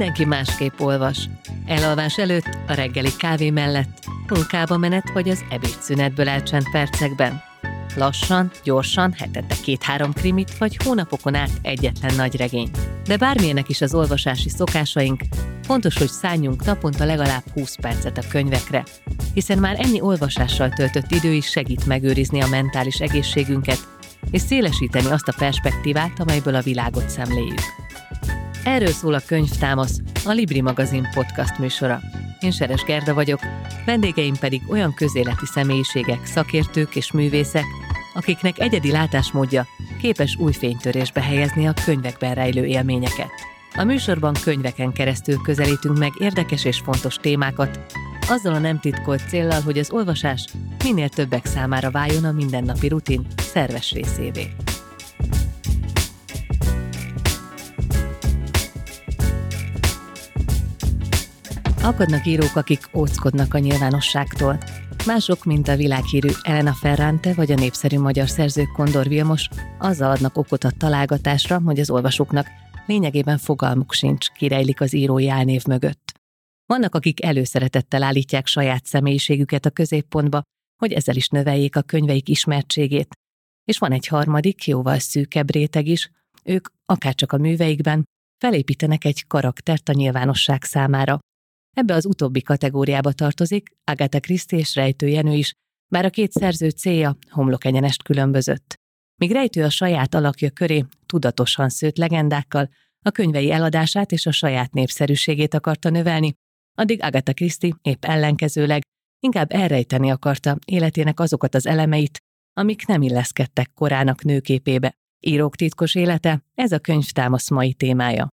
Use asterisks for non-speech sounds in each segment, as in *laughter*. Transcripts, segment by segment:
Mindenki másképp olvas. Elalvás előtt, a reggeli kávé mellett, munkába menet vagy az ebédszünetből elcsent percekben. Lassan, gyorsan, hetente két-három krimit, vagy hónapokon át egyetlen nagy regény. De bármilyenek is az olvasási szokásaink, fontos, hogy szálljunk naponta legalább 20 percet a könyvekre, hiszen már ennyi olvasással töltött idő is segít megőrizni a mentális egészségünket, és szélesíteni azt a perspektívát, amelyből a világot szemléljük. Erről szól a Könyvtámasz, a Libri magazin podcast műsora. Én Seres Gerda vagyok, vendégeim pedig olyan közéleti személyiségek, szakértők és művészek, akiknek egyedi látásmódja képes új fénytörésbe helyezni a könyvekben rejlő élményeket. A műsorban könyveken keresztül közelítünk meg érdekes és fontos témákat, azzal a nem titkolt céllal, hogy az olvasás minél többek számára váljon a mindennapi rutin szerves részévé. Akadnak írók, akik óckodnak a nyilvánosságtól. Mások, mint a világhírű Elena Ferrante vagy a népszerű magyar szerző Kondor Vilmos, azzal adnak okot a találgatásra, hogy az olvasóknak lényegében fogalmuk sincs, kirejlik az írói álnév mögött. Vannak, akik előszeretettel állítják saját személyiségüket a középpontba, hogy ezzel is növeljék a könyveik ismertségét. És van egy harmadik, jóval szűkebb réteg is, ők, akárcsak a műveikben, felépítenek egy karaktert a nyilvánosság számára, Ebbe az utóbbi kategóriába tartozik Agatha Christie és Rejtő Jenő is, bár a két szerző célja homlok egyenest különbözött. Míg Rejtő a saját alakja köré tudatosan szőtt legendákkal, a könyvei eladását és a saját népszerűségét akarta növelni, addig Agatha Christie épp ellenkezőleg inkább elrejteni akarta életének azokat az elemeit, amik nem illeszkedtek korának nőképébe. Írók titkos élete, ez a könyv támasz mai témája.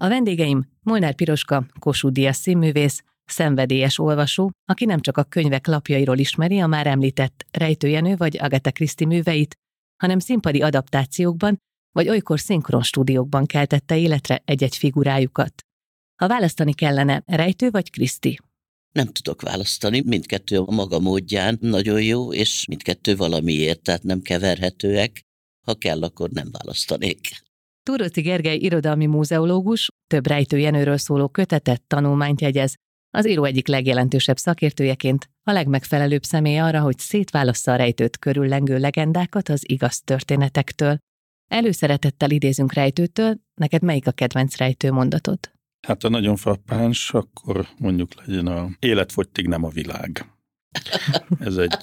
A vendégeim Molnár Piroska, Kossuth Díjas színművész, szenvedélyes olvasó, aki nem csak a könyvek lapjairól ismeri a már említett Rejtőjenő vagy Agatha Christie műveit, hanem színpadi adaptációkban vagy olykor szinkron stúdiókban keltette életre egy-egy figurájukat. Ha választani kellene, Rejtő vagy Kriszti? Nem tudok választani, mindkettő a maga módján nagyon jó, és mindkettő valamiért, tehát nem keverhetőek. Ha kell, akkor nem választanék. Turóci Gergely irodalmi múzeológus több rejtőjenőről szóló kötetet, tanulmányt jegyez. Az író egyik legjelentősebb szakértőjeként a legmegfelelőbb személy arra, hogy szétválassza a rejtőt körüllengő legendákat az igaz történetektől. Előszeretettel idézünk rejtőtől, neked melyik a kedvenc rejtő mondatod? Hát a nagyon frappáns, akkor mondjuk legyen a életfogytig nem a világ. Ez egy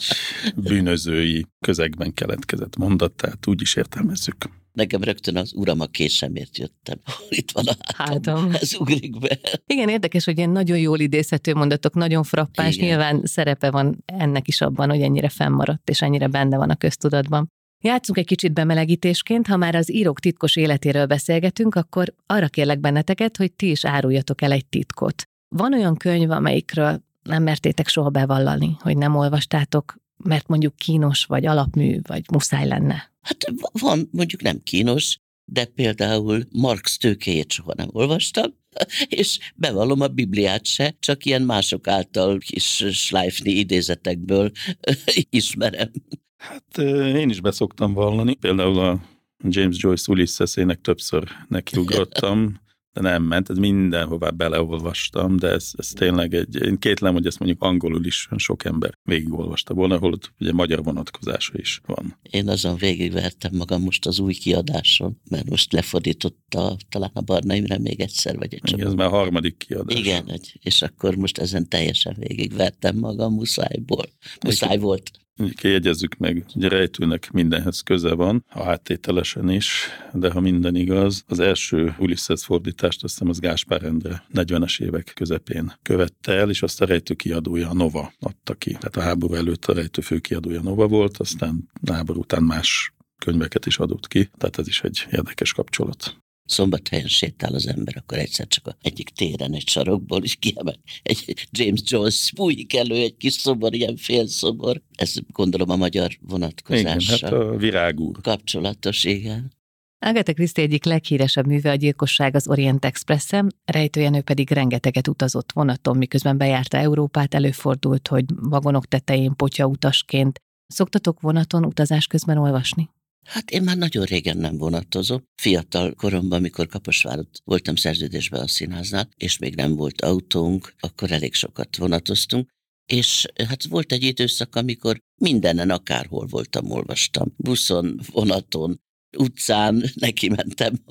bűnözői közegben keletkezett mondat, tehát úgy is értelmezzük. Nekem rögtön az uram a késemért jöttem. *laughs* Itt van a hátam, hátam. ez ugrik be. Igen, érdekes, hogy ilyen nagyon jól idézhető mondatok, nagyon frappáns, Igen. nyilván szerepe van ennek is abban, hogy ennyire fennmaradt, és ennyire benne van a köztudatban. Játszunk egy kicsit bemelegítésként, ha már az írók titkos életéről beszélgetünk, akkor arra kérlek benneteket, hogy ti is áruljatok el egy titkot. Van olyan könyv, amelyikről nem mertétek soha bevallani, hogy nem olvastátok, mert mondjuk kínos, vagy alapmű, vagy muszáj lenne? Hát van, mondjuk nem kínos, de például Marx tőkéjét soha nem olvastam, *laughs* és bevallom a Bibliát se, csak ilyen mások által kis Schleifni idézetekből *laughs* ismerem. Hát én is beszoktam vallani, például a James Joyce Ulysses-ének többször nekiugrottam, *laughs* de nem ment, ez mindenhová beleolvastam, de ez, ez tényleg egy, én kétlem, hogy ezt mondjuk angolul is sok ember végigolvasta volna, holott ugye magyar vonatkozása is van. Én azon végigvertem magam most az új kiadáson, mert most lefordította talán a Barna Imre még egyszer, vagy egy Igen, ez már a harmadik kiadás. Igen, és akkor most ezen teljesen végigvertem magam muszájból. Muszáj volt. Jegyezzük meg, hogy a rejtőnek mindenhez köze van, a áttételesen is, de ha minden igaz, az első Ulysses fordítást azt hiszem az Gáspár Endre 40-es évek közepén követte el, és azt a rejtő kiadója a Nova adta ki. Tehát a háború előtt a rejtő főkiadója Nova volt, aztán a háború után más könyveket is adott ki, tehát ez is egy érdekes kapcsolat szombathelyen sétál az ember, akkor egyszer csak a egyik téren, egy sarokból is kiemel egy James Jones fújik elő egy kis szobor, ilyen félszobor. Ez gondolom a magyar vonatkozással. Igen, hát a virágúr. Kapcsolatos, igen. Agatha Christie egyik leghíresebb műve a gyilkosság az Orient Expressen, rejtőjenő pedig rengeteget utazott vonaton, miközben bejárta Európát, előfordult, hogy vagonok tetején potya utasként. Szoktatok vonaton utazás közben olvasni? Hát én már nagyon régen nem vonatozom. Fiatal koromban, mikor Kaposvárot voltam szerződésben a színháznál, és még nem volt autónk, akkor elég sokat vonatoztunk, és hát volt egy időszak, amikor mindenen akárhol voltam, olvastam. Buszon, vonaton, utcán *laughs* neki mentem,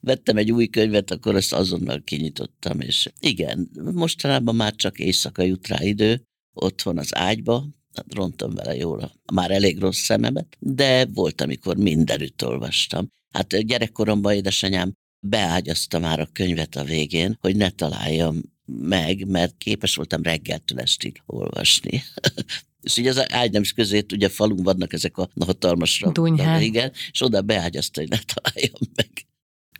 vettem egy új könyvet, akkor azt azonnal kinyitottam, és igen, mostanában már csak éjszaka jut rá idő, otthon az ágyba, rontom vele jól, már elég rossz szememet, de volt, amikor mindenütt olvastam. Hát gyerekkoromban édesanyám beágyazta már a könyvet a végén, hogy ne találjam meg, mert képes voltam reggeltől estig olvasni. *laughs* És így az ágynem közé, ugye falunk vannak ezek a hatalmas Dunyhák. igen, és oda beágyazta, hogy ne találjam meg.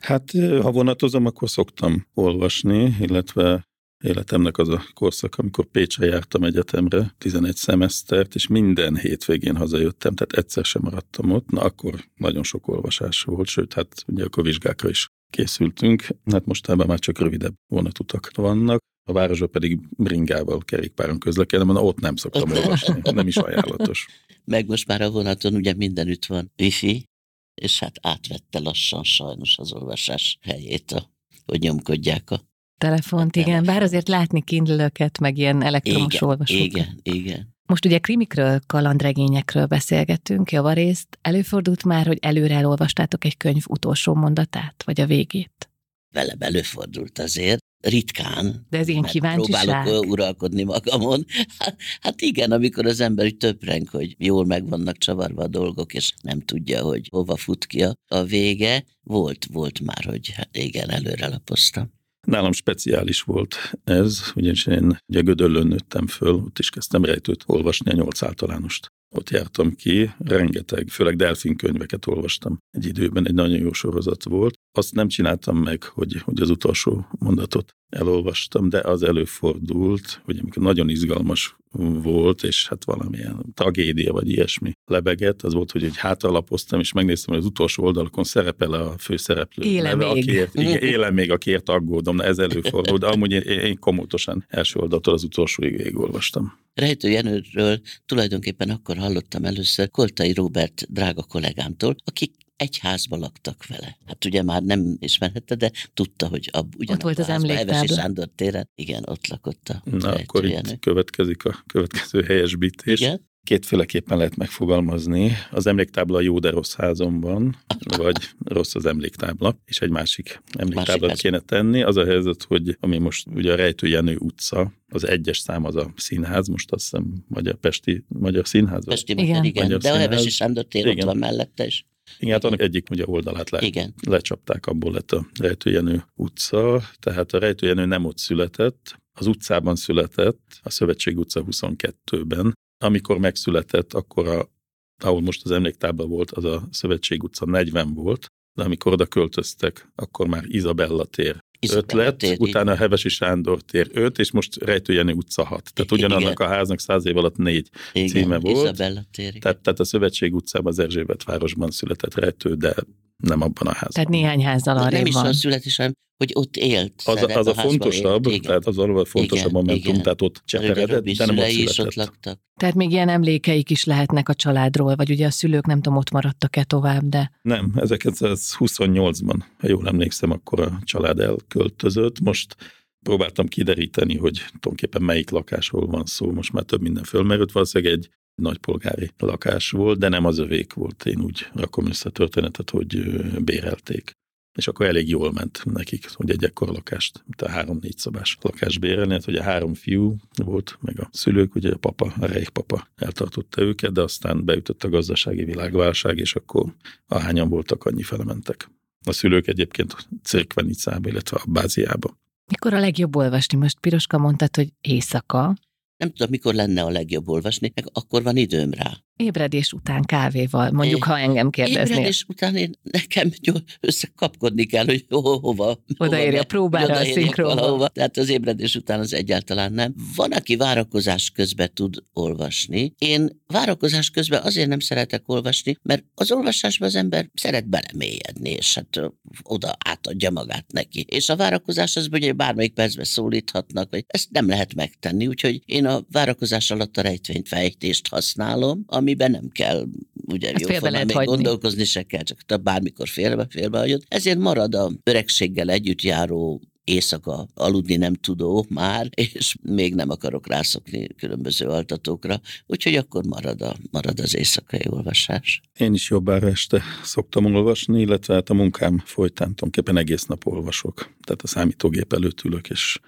Hát, ha vonatozom, akkor szoktam olvasni, illetve életemnek az a korszak, amikor Pécsre jártam egyetemre, 11 szemesztert, és minden hétvégén hazajöttem, tehát egyszer sem maradtam ott, na akkor nagyon sok olvasás volt, sőt, hát ugye akkor vizsgákra is készültünk, hát mostában már csak rövidebb vonatutak vannak, a városba pedig bringával, kerékpáron közlekedem, na ott nem szoktam olvasni, nem is ajánlatos. *laughs* Meg most már a vonaton ugye mindenütt van wifi, és hát átvette lassan sajnos az olvasás helyét, a, hogy nyomkodják a telefont, igen, bár azért látni kindlöket, meg ilyen elektromos igen, olvasókat. Igen, igen. Most ugye krimikről, kalandregényekről beszélgetünk javarészt. Előfordult már, hogy előre elolvastátok egy könyv utolsó mondatát, vagy a végét? Velem előfordult azért, ritkán. De ez ilyen kíváncsiság. Próbálok uralkodni magamon. Hát, hát igen, amikor az ember így töpreng, hogy jól meg vannak csavarva a dolgok, és nem tudja, hogy hova fut ki a, a vége. Volt, volt már, hogy hát igen, előre lapoztam. Nálam speciális volt ez, ugyanis én ugye Gödöllön nőttem föl, ott is kezdtem rejtőt olvasni a nyolc általánost. Ott jártam ki, rengeteg, főleg delfin könyveket olvastam. Egy időben egy nagyon jó sorozat volt. Azt nem csináltam meg, hogy, hogy az utolsó mondatot elolvastam, de az előfordult, hogy amikor nagyon izgalmas volt, és hát valamilyen tragédia vagy ilyesmi lebegett, az volt, hogy egy hátalapoztam, és megnéztem, hogy az utolsó oldalakon szerepel a főszereplő. Éle neve, még. Akiért, igen, *laughs* éle még, akiért aggódom, ez előfordult, de amúgy én, én komotosan első oldaltól az utolsóig végigolvastam. Rejtő Jenőről tulajdonképpen akkor hallottam először Koltai Robert drága kollégámtól, aki egy házba laktak vele. Hát ugye már nem ismerhette, de tudta, hogy ab, ugyan ott volt az emléktábla. Hevesi Sándor téren, igen, ott lakott a Na, akkor itt következik a következő helyesbítés. Igen? Kétféleképpen lehet megfogalmazni. Az emléktábla jó, de rossz házomban, vagy rossz az emléktábla, és egy másik emléktáblát másik kéne tenni. Az a helyzet, hogy ami most ugye a Rejtő Jenő utca, az egyes szám az a színház, most azt hiszem Magyar Pesti Magyar Színház. Pesti igen, igen. Magyar de színház. a Hevesi Sándor tér ott van mellette is. Igen, hát annak egyik ugye oldalát le, Igen. lecsapták, abból lett a Rejtőjenő utca, tehát a Rejtőjenő nem ott született, az utcában született, a Szövetség utca 22-ben. Amikor megszületett, akkor a, ahol most az emléktábla volt, az a Szövetség utca 40 volt, de amikor oda költöztek, akkor már Izabella tér ötlet, tér, utána. Hevesi Sándor tér 5, és most Rejtőjenő utca 6. Tehát ugyanannak igen. a háznak száz év alatt négy igen, címe volt. tér, tehát, tehát a Szövetség utcában az Erzsébet városban született Rejtő, de nem abban a házban. Tehát néhány házzal arrébb Nem is van. a születés, hanem hogy ott élt. Az, az a, a fontosabb, élt, tehát az a fontosabb igen, momentum, igen. tehát ott cseperedett, de nem ott is ott laktak. Tehát még ilyen emlékeik is lehetnek a családról, vagy ugye a szülők nem tudom, ott maradtak-e tovább, de... Nem, 1928-ban, ha jól emlékszem, akkor a család elköltözött. Most próbáltam kideríteni, hogy tulajdonképpen melyik lakásról van szó, most már több minden fölmerült, valószínűleg egy nagypolgári lakás volt, de nem az övék volt. Én úgy rakom össze a történetet, hogy bérelték. És akkor elég jól ment nekik, hogy egy ekkor lakást, mint a három-négy szobás lakást bérelni, hát ugye három fiú volt, meg a szülők, ugye a papa, a rejk papa eltartotta őket, de aztán beütött a gazdasági világválság, és akkor ahányan voltak, annyi felementek. A szülők egyébként Cirkvenicába, illetve a Báziába. Mikor a legjobb olvasni? Most Piroska mondtad, hogy éjszaka. Nem tudom, mikor lenne a legjobb olvasni, meg akkor van időm rá. Ébredés után kávéval, mondjuk, ha engem kérdeznél. Ébredés után én nekem összekapkodni kell, hogy ho, ho, hova. Odaérj a próbára a szinkronba. Tehát az ébredés után az egyáltalán nem. Van, aki várakozás közben tud olvasni. Én várakozás közben azért nem szeretek olvasni, mert az olvasásban az ember szeret belemélyedni, és hát oda átadja magát neki. És a várakozás az, hogy bármelyik percben szólíthatnak, vagy ezt nem lehet megtenni, úgyhogy én a várakozás alatt a rejtvényfejtést használom, amiben nem kell ugye Ezt jó félbe lehet még hagyni. gondolkozni se kell, csak bármikor félbe, félbe hagyod. Ezért marad a öregséggel együtt járó éjszaka aludni nem tudó már, *laughs* és még nem akarok rászokni különböző altatókra, úgyhogy akkor marad, a, marad az éjszakai olvasás. Én is jobbára este szoktam olvasni, illetve hát a munkám folytán tulajdonképpen egész nap olvasok. Tehát a számítógép előtt ülök, és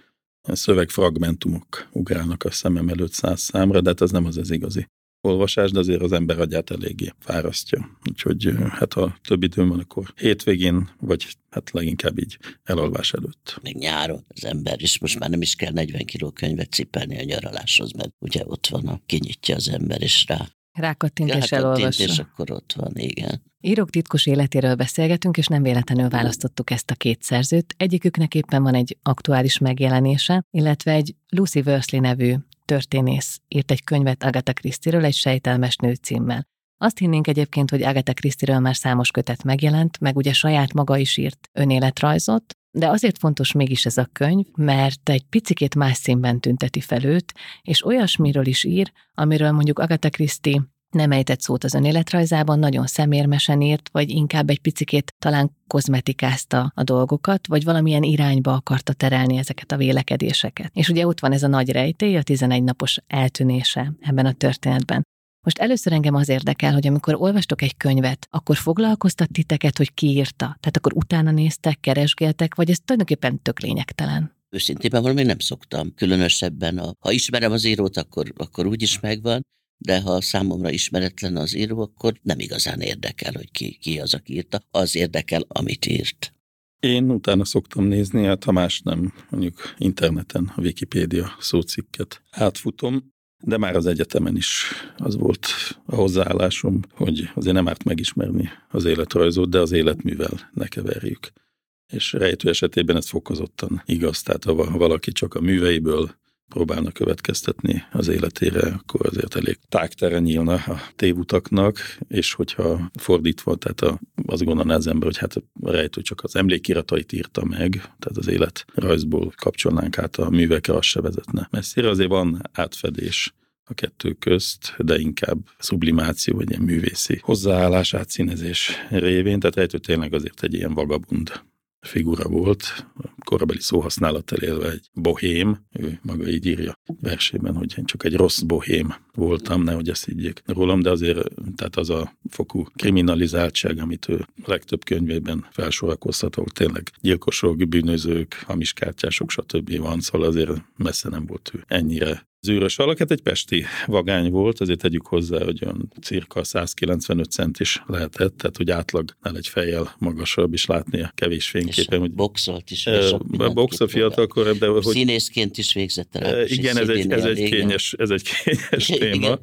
szövegfragmentumok ugrálnak a szemem előtt száz számra, de hát az nem az az igazi olvasás, de azért az ember agyát eléggé fárasztja. Úgyhogy hát ha több időm van, akkor hétvégén, vagy hát leginkább így elalvás előtt. Még nyáron az ember is most már nem is kell 40 kiló könyvet cipelni a nyaraláshoz, mert ugye ott van, a kinyitja az ember, és rá Rákattint és rákattint, elolvassa. és akkor ott van, igen. Írók titkos életéről beszélgetünk, és nem véletlenül választottuk ezt a két szerzőt. Egyiküknek éppen van egy aktuális megjelenése, illetve egy Lucy Worsley nevű történész írt egy könyvet Agatha Christie-ről egy sejtelmes nő címmel. Azt hinnénk egyébként, hogy Agatha Christie-ről már számos kötet megjelent, meg ugye saját maga is írt önéletrajzot, de azért fontos mégis ez a könyv, mert egy picikét más színben tünteti fel őt, és olyasmiről is ír, amiről mondjuk Agatha Christie nem ejtett szót az önéletrajzában, nagyon szemérmesen írt, vagy inkább egy picikét talán kozmetikázta a dolgokat, vagy valamilyen irányba akarta terelni ezeket a vélekedéseket. És ugye ott van ez a nagy rejtély, a 11 napos eltűnése ebben a történetben. Most először engem az érdekel, hogy amikor olvastok egy könyvet, akkor foglalkoztat titeket, hogy ki írta? Tehát akkor utána néztek, keresgéltek, vagy ez tulajdonképpen tök lényegtelen? Őszintén valami nem szoktam. Különösebben, a, ha ismerem az írót, akkor, akkor úgy is megvan, de ha számomra ismeretlen az író, akkor nem igazán érdekel, hogy ki, ki az, aki írta. Az érdekel, amit írt. Én utána szoktam nézni, hát ha más nem, mondjuk interneten a Wikipédia szócikket átfutom, de már az egyetemen is az volt a hozzáállásom, hogy azért nem árt megismerni az életrajzot, de az életművel ne keverjük. És rejtő esetében ez fokozottan igaz, tehát ha valaki csak a műveiből próbálna következtetni az életére, akkor azért elég tágtere nyílna a tévutaknak, és hogyha fordítva, tehát a, azt gondolná az ember, hogy hát a rejtő csak az emlékiratait írta meg, tehát az életrajzból kapcsolnánk át a művekre, az se vezetne messzire. Azért van átfedés a kettő közt, de inkább sublimáció, vagy ilyen művészi hozzáállás, átszínezés révén, tehát rejtő tényleg azért egy ilyen vagabund figura volt, korabeli szóhasználattal élve egy bohém, ő maga így írja versében, hogy én csak egy rossz bohém voltam, nehogy ezt higgyék rólam, de azért tehát az a fokú kriminalizáltság, amit ő a legtöbb könyvében felsorakoztat, ahol tényleg gyilkosok, bűnözők, hamiskártyások, stb. van, szóval azért messze nem volt ő ennyire zűrös alak, hát egy pesti vagány volt, azért tegyük hozzá, hogy olyan cirka 195 cent is lehetett, tehát hogy átlagnál egy fejjel magasabb is látni a kevés fényképen. Hogy boxolt is. Box a fiatalkor, de hogy... Színészként is végzett el. Igen, ez egy, ez, egy kényes, ez egy kényes *laughs* téma.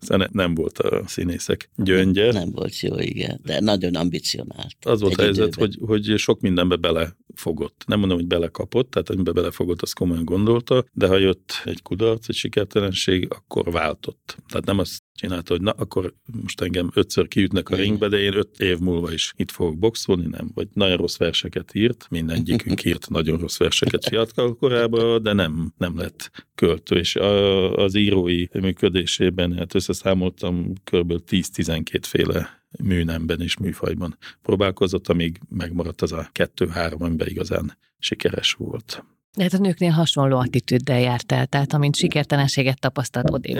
Szóval nem volt a színészek gyöngye. Nem volt jó, igen, de nagyon ambicionált. Az volt a helyzet, hogy, hogy sok mindenbe belefogott. Nem mondom, hogy belekapott, tehát amiben belefogott, azt komolyan gondolta, de ha jött egy kudarc, egy sikertelenség, akkor váltott. Tehát nem azt csinálta, hogy na, akkor most engem ötször kiütnek a ringbe, de én öt év múlva is itt fogok boxolni, nem. Vagy nagyon rossz verseket írt, mindegyikünk *laughs* írt nagyon rossz verseket fiatal korában, de nem, nem lett költő, és a, az írói működésében, hát összeszámoltam kb. 10-12 féle műnemben és műfajban próbálkozott, amíg megmaradt az a kettő-három, amiben igazán sikeres volt. De hát a nőknél hasonló attitűddel járt el, tehát amint sikertelenséget tapasztalt, odébb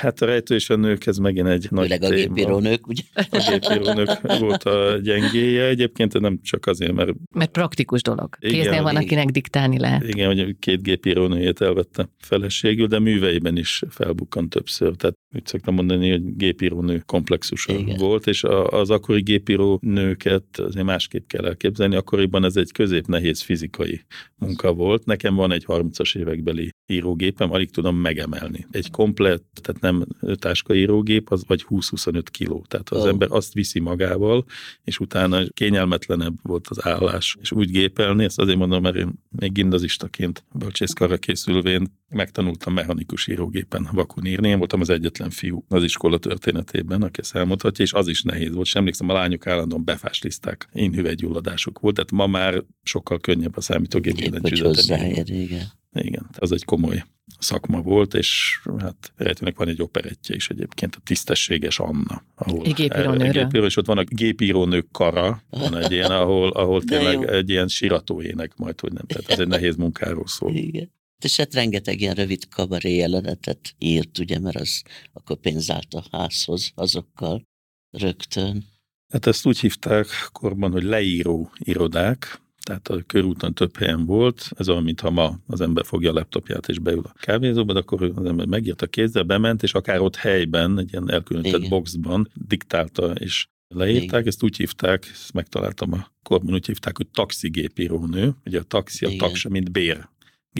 Hát a rejtő és a nők, ez megint egy nagy Főleg a gépírónők, ugye? A gépírónők volt a gyengéje egyébként, nem csak azért, mert... Mert praktikus dolog. Kéznél van, akinek diktálni lehet. Igen, hogy két gépírónőjét elvette feleségül, de műveiben is felbukkant többször. Tehát úgy szoktam mondani, hogy gépírónő komplexusa Igen. volt, és az akkori gépíró nőket azért másképp kell elképzelni. Akkoriban ez egy középnehéz fizikai munka volt. Nekem van egy 30-as évekbeli írógépem, alig tudom megemelni. Egy komplett, tehát nem táskaírógép, az vagy 20-25 kiló. Tehát az oh. ember azt viszi magával, és utána kényelmetlenebb volt az állás. És úgy gépelni, ezt azért mondom, mert én még gindazistaként bölcsészkarra készülvén megtanultam mechanikus írógépen vakon írni. Én voltam az egyetlen fiú az iskola történetében, aki ezt elmondhatja, és az is nehéz volt. És emlékszem, a lányok állandóan befásliszták. Én hüvegyulladásuk volt, tehát ma már sokkal könnyebb a számítógép billentyűzetet. igen. Igen, az egy komoly szakma volt, és hát rejtőnek van egy operettje is egyébként, a Tisztességes Anna. Ahol gépírónőről. Gépíró, és ott van a gépírónők kara, van egy ilyen, ahol, ahol tényleg egy ilyen siratóének majd, hogy nem, tehát ez egy nehéz munkáról szól. Igen. És hát rengeteg ilyen rövid kabaré jelenetet írt, ugye, mert az akkor pénz állt a házhoz azokkal rögtön. Hát ezt úgy hívták korban, hogy leíró irodák, tehát a körúton több helyen volt, ez olyan, mintha ma az ember fogja a laptopját és beül a kávézóba, de akkor az ember megírta kézzel, bement, és akár ott helyben, egy ilyen elkülönített Igen. boxban diktálta, és leírták, Igen. ezt úgy hívták, ezt megtaláltam a korban, úgy hívták, hogy taxigépírónő, ugye a taxi, a tagsa, mint bér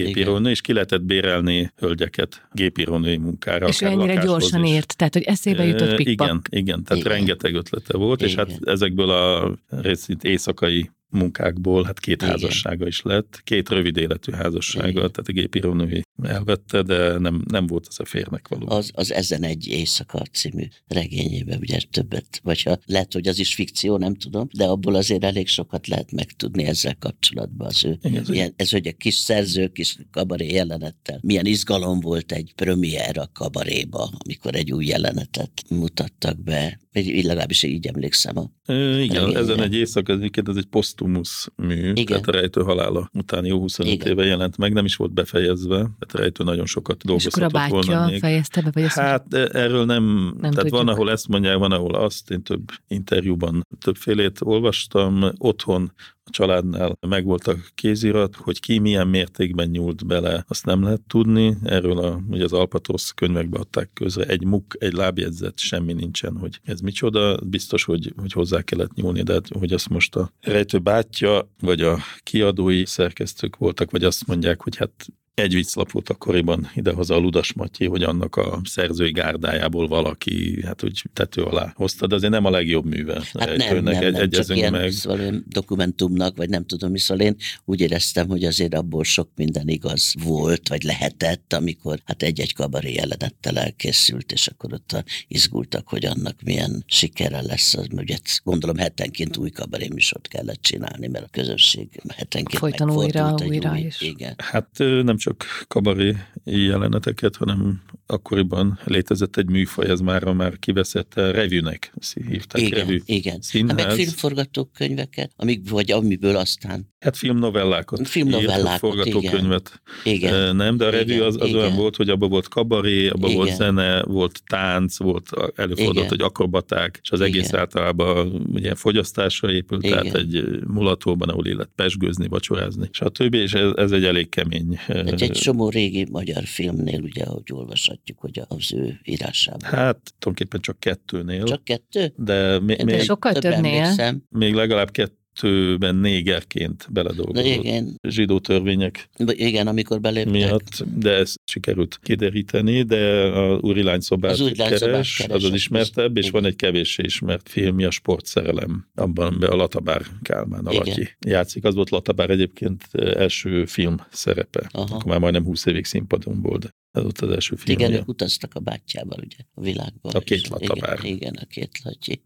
gépírónő, és ki lehetett bérelni hölgyeket gépírónői munkára. És ennyire gyorsan is. ért, tehát hogy eszébe jutott pikpak. Igen, igen, tehát igen. rengeteg ötlete volt, igen. és hát ezekből a részint éjszakai munkákból, hát két Igen. házassága is lett, két rövid életű házassága, Igen. tehát a gépírónői elvette, de nem, nem volt az a férnek való. Az, az ezen egy éjszaka című regényében ugye többet, vagy ha lehet, hogy az is fikció, nem tudom, de abból azért elég sokat lehet megtudni ezzel kapcsolatban az ő. Igen, ilyen, ez hogy a kis szerző, kis kabaré jelenettel. Milyen izgalom volt egy premier a kabaréba, amikor egy új jelenetet mutattak be. Így legalábbis így emlékszem. A igen, regényre. ezen egy éjszaka, ez egy posztumusz mű, igen. tehát a rejtő halála után jó 25 igen. éve jelent meg, nem is volt befejezve, tehát rejtő nagyon sokat dolgozhatott volna És akkor a bátyja még. fejezte be? Vagy azt hát erről nem, nem tehát tudjuk. van, ahol ezt mondják, van, ahol azt, én több interjúban többfélét olvastam, otthon a családnál megvolt a kézirat, hogy ki milyen mértékben nyúlt bele, azt nem lehet tudni. Erről a, ugye az Alpatrosz könyvekbe adták közre, egy muk, egy lábjegyzet, semmi nincsen, hogy ez micsoda. Biztos, hogy, hogy hozzá kellett nyúlni, de hát, hogy azt most a rejtő bátyja, vagy a kiadói szerkesztők voltak, vagy azt mondják, hogy hát egy vicclap volt akkoriban idehaza a Ludas Matyi, hogy annak a szerzői gárdájából valaki, hát úgy tető alá hozta, de azért nem a legjobb műve. Hát nem, nem, egy, nem, csak ilyen, meg. Szóval én dokumentumnak, vagy nem tudom szóval én úgy éreztem, hogy azért abból sok minden igaz volt, vagy lehetett, amikor hát egy-egy kabaré jelenettel elkészült, és akkor ott izgultak, hogy annak milyen sikere lesz. Az, ugye gondolom hetenként új kabaré műsort kellett csinálni, mert a közösség hetenként Folyton újra, újra új, is. Igen. Hát nem csak kabaré jeleneteket, hanem akkoriban létezett egy műfaj, ez már, már kiveszett revűnek hívták. Igen, revű igen. Színház. Hát meg filmforgatókönyveket, amik, vagy amiből aztán. Hát filmnovellákat. Filmnovellákat, forgatókönyvet. Igen. igen. Nem, de a revű az, az igen. olyan volt, hogy abban volt kabaré, abban igen. volt zene, volt tánc, volt előfordult, igen. hogy akrobaták, és az igen. egész általában ugye fogyasztásra épült, igen. tehát egy mulatóban, ahol illet pesgőzni, vacsorázni, többi, és ez, ez egy elég kemény Hát egy csomó régi magyar filmnél, ugye, ahogy olvashatjuk, hogy az ő írásában. Hát tulajdonképpen csak kettőnél. Csak kettő? De, még, de sokkal többnél. Még legalább kettő kettőben négerként beledolgozott. Igen. Zsidó törvények. Igen, amikor beléptek. Miatt, de ezt sikerült kideríteni, de a Úri Lány szobát az keres, keres, az az ismertebb, és igen. van egy kevéssé ismert film, a Sportszerelem, abban be a Latabár Kálmán alaki játszik. Az volt Latabár egyébként első film szerepe. Aha. Akkor már majdnem 20 évig színpadon volt, de ez volt az első film. Igen, ők utaztak a bátyjával, ugye, a világban. A két Latabár. Igen, igen, a két Latyi.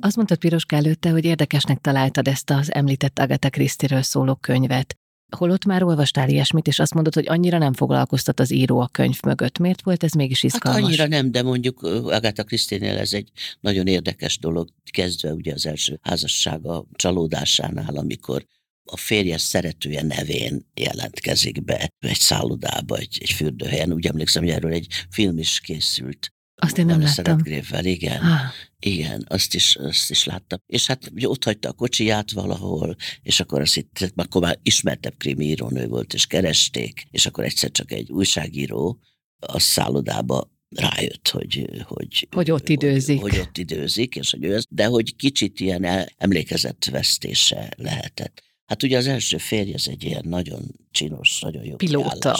Azt mondtad Piroska előtte, hogy érdekesnek találtad ezt az említett Agatha Christie-ről szóló könyvet. Holott már olvastál ilyesmit, és azt mondod, hogy annyira nem foglalkoztat az író a könyv mögött. Miért volt ez mégis hát izgalmas? Hát annyira nem, de mondjuk Agatha Christie-nél ez egy nagyon érdekes dolog, kezdve ugye az első házassága csalódásánál, amikor a férje szeretője nevén jelentkezik be egy szállodába, egy, egy fürdőhelyen. Úgy emlékszem, hogy erről egy film is készült. Azt én nem láttam. Grével, igen. Ah. Igen, azt is, azt is láttam. És hát ugye ott hagyta a kocsiját valahol, és akkor azt itt, akkor már ismertebb krimi írónő volt, és keresték, és akkor egyszer csak egy újságíró a szállodába rájött, hogy, hogy, hogy ott időzik. Hogy, hogy ott időzik, és hogy ő de hogy kicsit ilyen emlékezetvesztése lehetett. Hát ugye az első férj az egy ilyen nagyon csinos, nagyon jó Pilóta.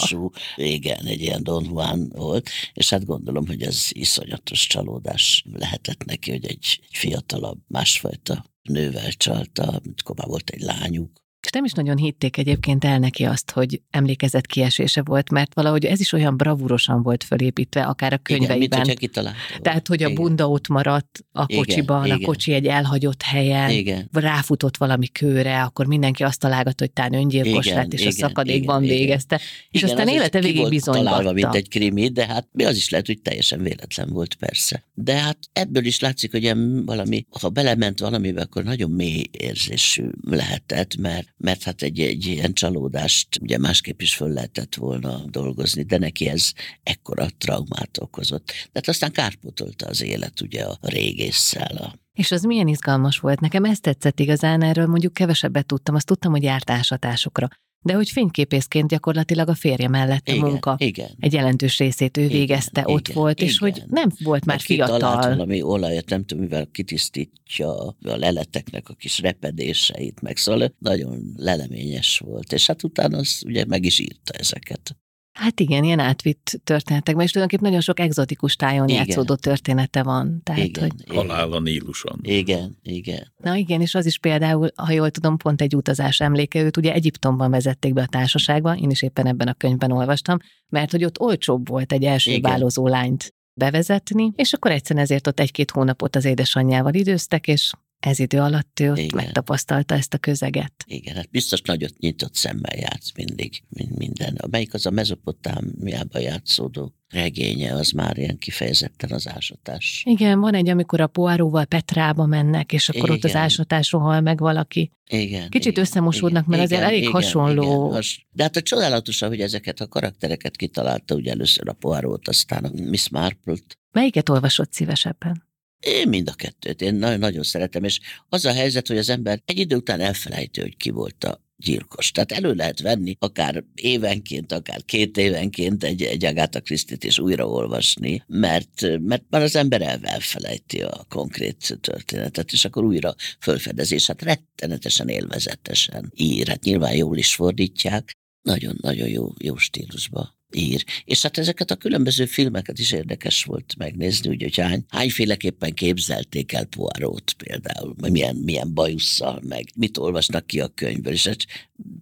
igen, egy ilyen Don Juan volt, és hát gondolom, hogy ez iszonyatos csalódás lehetett neki, hogy egy, egy fiatalabb, másfajta nővel csalta, amikor már volt egy lányuk, És nem is nagyon hitték egyébként el neki azt, hogy emlékezett kiesése volt, mert valahogy ez is olyan bravúrosan volt fölépítve, akár a könyveiben. Igen, mit, Tehát, hogy a igen. bunda ott maradt a kocsiban, igen, a kocsi egy elhagyott helyen, igen. ráfutott valami kőre, akkor mindenki azt találgatott, hogy tán öngyilkos igen, lett, és igen, a szakadékban igen, végezte. Igen. És igen, aztán az élete végig bizonygatta. mint egy krimi, de hát mi az is lehet, hogy teljesen véletlen volt persze. De hát ebből is látszik, hogy valami, ha belement valamibe, akkor nagyon mély érzésű lehetett, mert mert hát egy, egy ilyen csalódást ugye másképp is föl lehetett volna dolgozni, de neki ez ekkora traumát okozott. Tehát aztán kárpotolta az élet ugye a régésszel, a és az milyen izgalmas volt. Nekem ezt tetszett igazán, erről mondjuk kevesebbet tudtam. Azt tudtam, hogy járt ásatásokra. De hogy fényképészként gyakorlatilag a férje mellett a igen, munka igen. egy jelentős részét ő igen, végezte, igen, ott volt, igen. és hogy nem volt már Mert fiatal. valami olajat, nem tudom, mivel kitisztítja a leleteknek a kis repedéseit, meg szóval nagyon leleményes volt, és hát utána az ugye meg is írta ezeket. Hát igen, ilyen átvitt történetekben, és tulajdonképpen nagyon sok egzotikus tájon igen. játszódó története van. Tehát, igen, hogy... igen. Halál a Níluson. Igen, igen. Na igen, és az is például, ha jól tudom, pont egy utazás emléke, őt ugye Egyiptomban vezették be a társaságba, én is éppen ebben a könyvben olvastam, mert hogy ott olcsóbb volt egy első igen. bálozó lányt bevezetni, és akkor egyszerűen ezért ott egy-két hónapot az édesanyjával időztek, és ez idő alatt ő ott Igen. megtapasztalta ezt a közeget. Igen, hát biztos nagyot nyitott szemmel játsz mindig, mint minden. Amelyik az a mezopotámiában játszódó regénye, az már ilyen kifejezetten az ásatás. Igen, van egy, amikor a poáróval Petrába mennek, és akkor igen. ott az ásatásról hal meg valaki. Igen. Kicsit igen, összemosódnak, mert igen, azért elég igen, hasonló. Igen. De hát a csodálatos, hogy ezeket a karaktereket kitalálta, ugye először a poárót, aztán a Miss Marple-t. Melyiket olvasott szívesebben? Én mind a kettőt, én nagyon, nagyon szeretem, és az a helyzet, hogy az ember egy idő után elfelejti, hogy ki volt a gyilkos. Tehát elő lehet venni akár évenként, akár két évenként egy, egy Agatha Christie-t és újraolvasni, mert, mert már az ember el, elfelejti a konkrét történetet, és akkor újra fölfedezés. Hát rettenetesen élvezetesen ír, hát nyilván jól is fordítják, nagyon-nagyon jó, jó stílusba ír. És hát ezeket a különböző filmeket is érdekes volt megnézni, úgy, hogy hány, hányféleképpen képzelték el Poirot például, milyen, milyen bajusszal, meg mit olvasnak ki a könyvből, és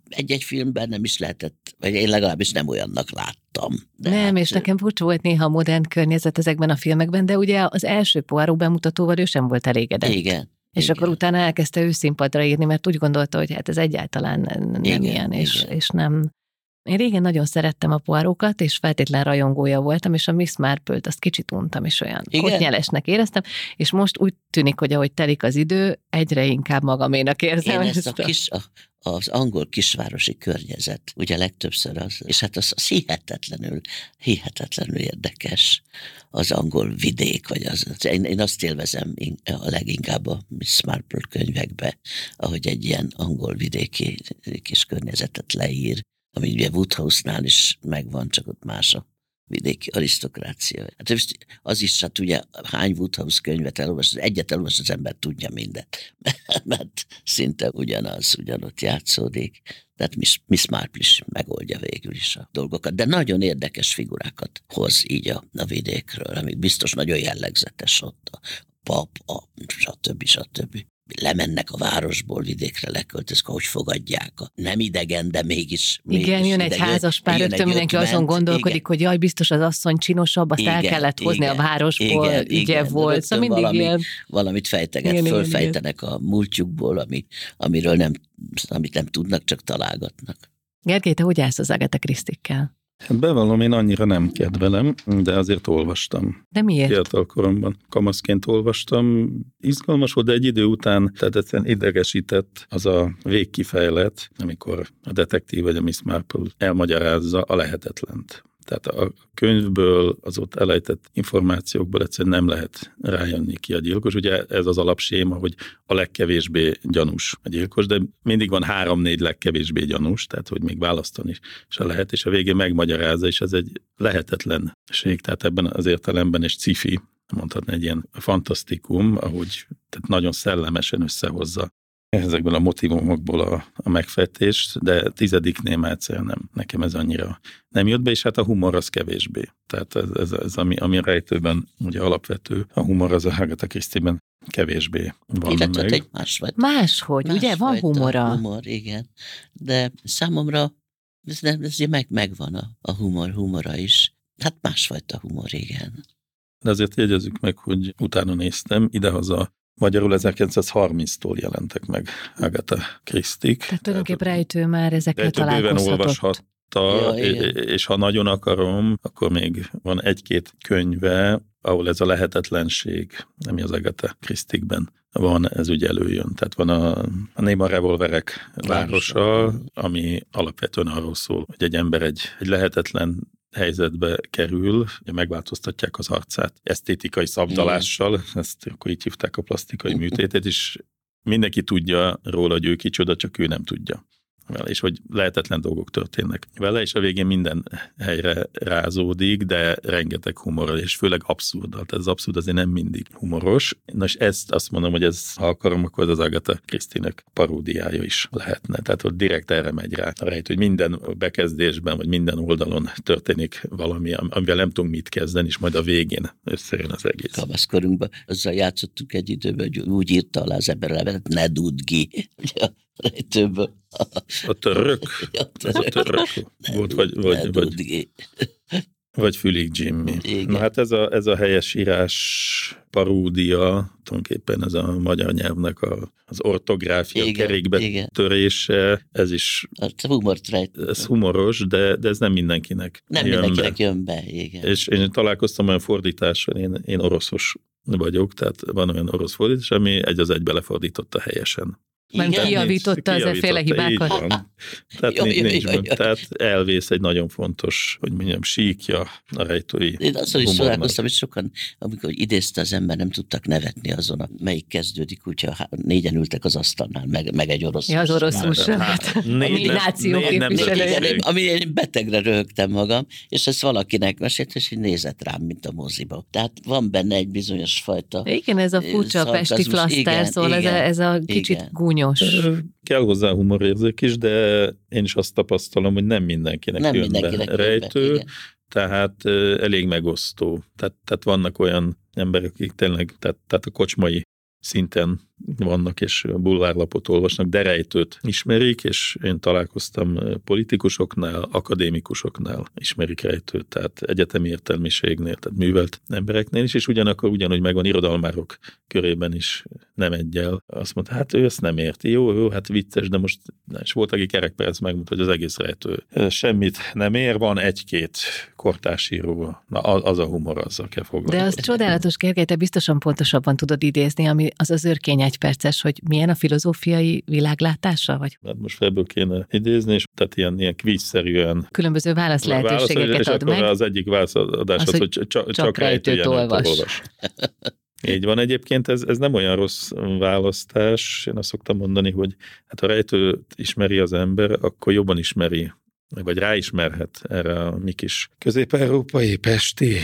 egy-egy filmben nem is lehetett, vagy én legalábbis nem olyannak láttam. De nem, hát, és nekem furcsa volt néha a modern környezet ezekben a filmekben, de ugye az első Poirot bemutatóval ő sem volt elégedett. Igen. És igen. akkor utána elkezdte ő színpadra írni, mert úgy gondolta, hogy hát ez egyáltalán nem igen, ilyen, és, és nem, én régen nagyon szerettem a poárókat, és feltétlen rajongója voltam, és a Miss Marple-t azt kicsit untam, és olyan kotnyelesnek éreztem, és most úgy tűnik, hogy ahogy telik az idő, egyre inkább magaménak érzem. Én ezt, ezt a, kis, a, az angol kisvárosi környezet, ugye legtöbbször az, és hát az, az hihetetlenül, hihetetlenül érdekes az angol vidék, vagy az, én, én azt élvezem a leginkább a Miss Marple könyvekbe, ahogy egy ilyen angol vidéki kis környezetet leír, ami ugye Woodhouse-nál is megvan, csak ott más a vidéki arisztokrácia. Hát az is, hát ugye hány Woodhouse könyvet elolvas, egyet elolvas, az ember tudja mindent, *laughs* mert szinte ugyanaz, ugyanott játszódik. Tehát Miss, Miss Marple is megoldja végül is a dolgokat, de nagyon érdekes figurákat hoz így a, a vidékről, amik biztos nagyon jellegzetes ott a pap, a stb. stb lemennek a városból vidékre leköltözök, hogy fogadják. A nem idegen, de mégis. Igen, mégis jön egy házas pár, rögtön mindenki ötment, azon gondolkodik, igen. hogy jaj, biztos az asszony csinosabb, azt igen, el kellett hozni igen, a városból, igen, igen, volt. Szóval mindig valami, ilyen... Valamit fejteget, igen, fölfejtenek igen. a múltjukból, ami, amiről nem, amit nem tudnak, csak találgatnak. Gergely, te hogy állsz az Agatha Krisztikkel? Bevallom, én annyira nem kedvelem, de azért olvastam. De miért? Fiatal koromban kamaszként olvastam. Izgalmas volt, de egy idő után, tehát egyszerűen idegesített az a végkifejlet, amikor a detektív vagy a Miss Marple elmagyarázza a lehetetlent. Tehát a könyvből, az ott elejtett információkból egyszerűen nem lehet rájönni ki a gyilkos. Ugye ez az alapséma, hogy a legkevésbé gyanús a gyilkos, de mindig van három-négy legkevésbé gyanús, tehát hogy még választani is lehet, és a végén megmagyarázza, és ez egy lehetetlenség, tehát ebben az értelemben és cifi, mondhatni egy ilyen fantasztikum, ahogy tehát nagyon szellemesen összehozza ezekből a motivumokból a, a megfejtést, de tizediknél már egyszerűen nem, nekem ez annyira nem jött be, és hát a humor az kevésbé. Tehát ez, ez, ez ami, ami a rejtőben ugye alapvető, a humor az a Agatha Christie-ben kevésbé van Illetve meg. egy másfajta. Máshogy, ugye? Van humora. Humor, igen. De számomra ez, nem, ez meg, megvan a, a humor, humora is. Hát másfajta humor, igen. De azért jegyezzük meg, hogy utána néztem, idehaza magyarul 1930-tól jelentek meg Agatha Christie. Tehát tulajdonképpen rejtő már ezekkel Rejtő találkozhatott. olvashatta, Ja, és, igen. és ha nagyon akarom, akkor még van egy-két könyve, ahol ez a lehetetlenség, ami az Agatha Christie-ben van, ez ugye előjön. Tehát van a, a Néma Revolverek városa, ami alapvetően arról szól, hogy egy ember egy, egy lehetetlen helyzetbe kerül, ugye megváltoztatják az arcát esztétikai szabdalással, ezt akkor így hívták a plastikai *laughs* műtétet, és mindenki tudja róla, hogy ő kicsoda, csak ő nem tudja vele, és hogy lehetetlen dolgok történnek vele, és a végén minden helyre rázódik, de rengeteg humorral, és főleg abszurddal. Tehát az abszurd azért nem mindig humoros. Nos, ezt azt mondom, hogy ez, ha akarom, akkor ez az Agatha Krisztinek paródiája is lehetne. Tehát ott direkt erre megy rá a rejt, hogy minden bekezdésben, vagy minden oldalon történik valami, am- amivel nem tudunk mit kezdeni, és majd a végén összejön az egész. Kamaszkorunkban azzal játszottuk egy időben, hogy úgy írta alá az ember ne dudd Ugye a török, Ja, a török volt, vagy, vagy, vagy. Vagy Fülig Jimmy. Igen. Na hát ez a, ez a helyes írás paródia, tulajdonképpen ez a magyar nyelvnek a, az ortográfia Igen, kerékbe igen. törése, ez is humort rejt. ez humoros, de, de ez nem mindenkinek Nem jön mindenkinek be. jön be, igen. És én találkoztam olyan fordítással, én, én oroszos vagyok, tehát van olyan orosz fordítás, ami egy az egybe lefordította helyesen. Nem kijavította az efféle hibákat? Így van. Tehát, Jaj, nincs, jaj, nincs jaj, gond. jaj. Tehát elvész egy nagyon fontos, hogy mondjam, síkja a rejtői Én azzal is találkoztam, hogy sokan, amikor idézte az ember, nem tudtak nevetni azon, a, melyik kezdődik, úgyhogy há- négyen ültek az asztalnál, meg, meg egy orosz. Ja, az orosz Hát. Hát, A náció képviselője. Ami én betegre röhögtem magam, és ezt valakinek mesélt, és így nézett rám, mint a moziba. Tehát van benne egy bizonyos fajta. Igen, ez a furcsa pesti flaszter, igen, szóval ez a, ez a kicsit igen. Ö, Kell hozzá humorérzék is, de én is azt tapasztalom, hogy nem mindenkinek Nem jön mindenkinek be jön be, rejtő, igen. tehát elég megosztó. Tehát, tehát vannak olyan emberek, akik tényleg, tehát, tehát a kocsmai szinten vannak, és bulvárlapot olvasnak, de rejtőt ismerik, és én találkoztam ö, politikusoknál, akadémikusoknál ismerik rejtőt, tehát egyetemi értelmiségnél, tehát művelt embereknél is, és ugyanakkor ugyanúgy megvan irodalmárok körében is nem egyel. Azt mondta, hát ő ezt nem érti. Jó, jó, hát vicces, de most és volt, aki kerekperec megmondta, hogy az egész rejtő ö, semmit nem ér, van egy-két kortársíró. Na, az a humor, azzal kell De foglalkozni. az csodálatos, Gergely, te biztosan pontosabban tudod idézni, ami az az örkény egyperces, hogy milyen a filozófiai világlátása, vagy Hát most ebből kéne idézni, és tehát ilyen, ilyen kvízszerűen különböző válasz lehetőségeket és ad meg. az egyik válaszadás Az, az, hogy hogy csak, csak rejtőjelet olvas. olvas. *laughs* Így van egyébként, ez, ez nem olyan rossz választás. Én azt szoktam mondani, hogy hát ha rejtőt ismeri az ember, akkor jobban ismeri, vagy ráismerhet erre a mi kis közép-európai, pesti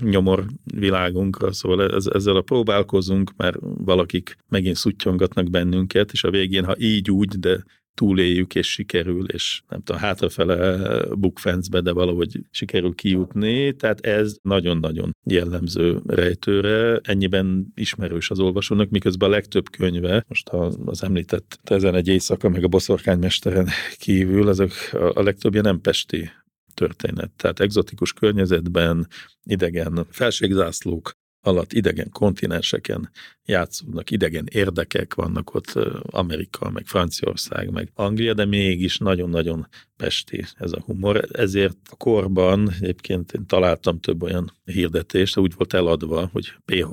nyomor világunkra, szóval ez, ezzel a próbálkozunk, mert valakik megint szuttyongatnak bennünket, és a végén, ha így úgy, de túléljük, és sikerül, és nem tudom, hátrafele bukfencbe, de valahogy sikerül kijutni, tehát ez nagyon-nagyon jellemző rejtőre, ennyiben ismerős az olvasónak, miközben a legtöbb könyve, most az említett ezen egy éjszaka, meg a boszorkánymesteren kívül, a, a legtöbbje nem pesti történet. Tehát egzotikus környezetben, idegen felségzászlók alatt, idegen kontinenseken játszódnak, idegen érdekek vannak ott, Amerika, meg Franciaország, meg Anglia, de mégis nagyon-nagyon pesti ez a humor. Ezért a korban egyébként én találtam több olyan hirdetést, úgy volt eladva, hogy P.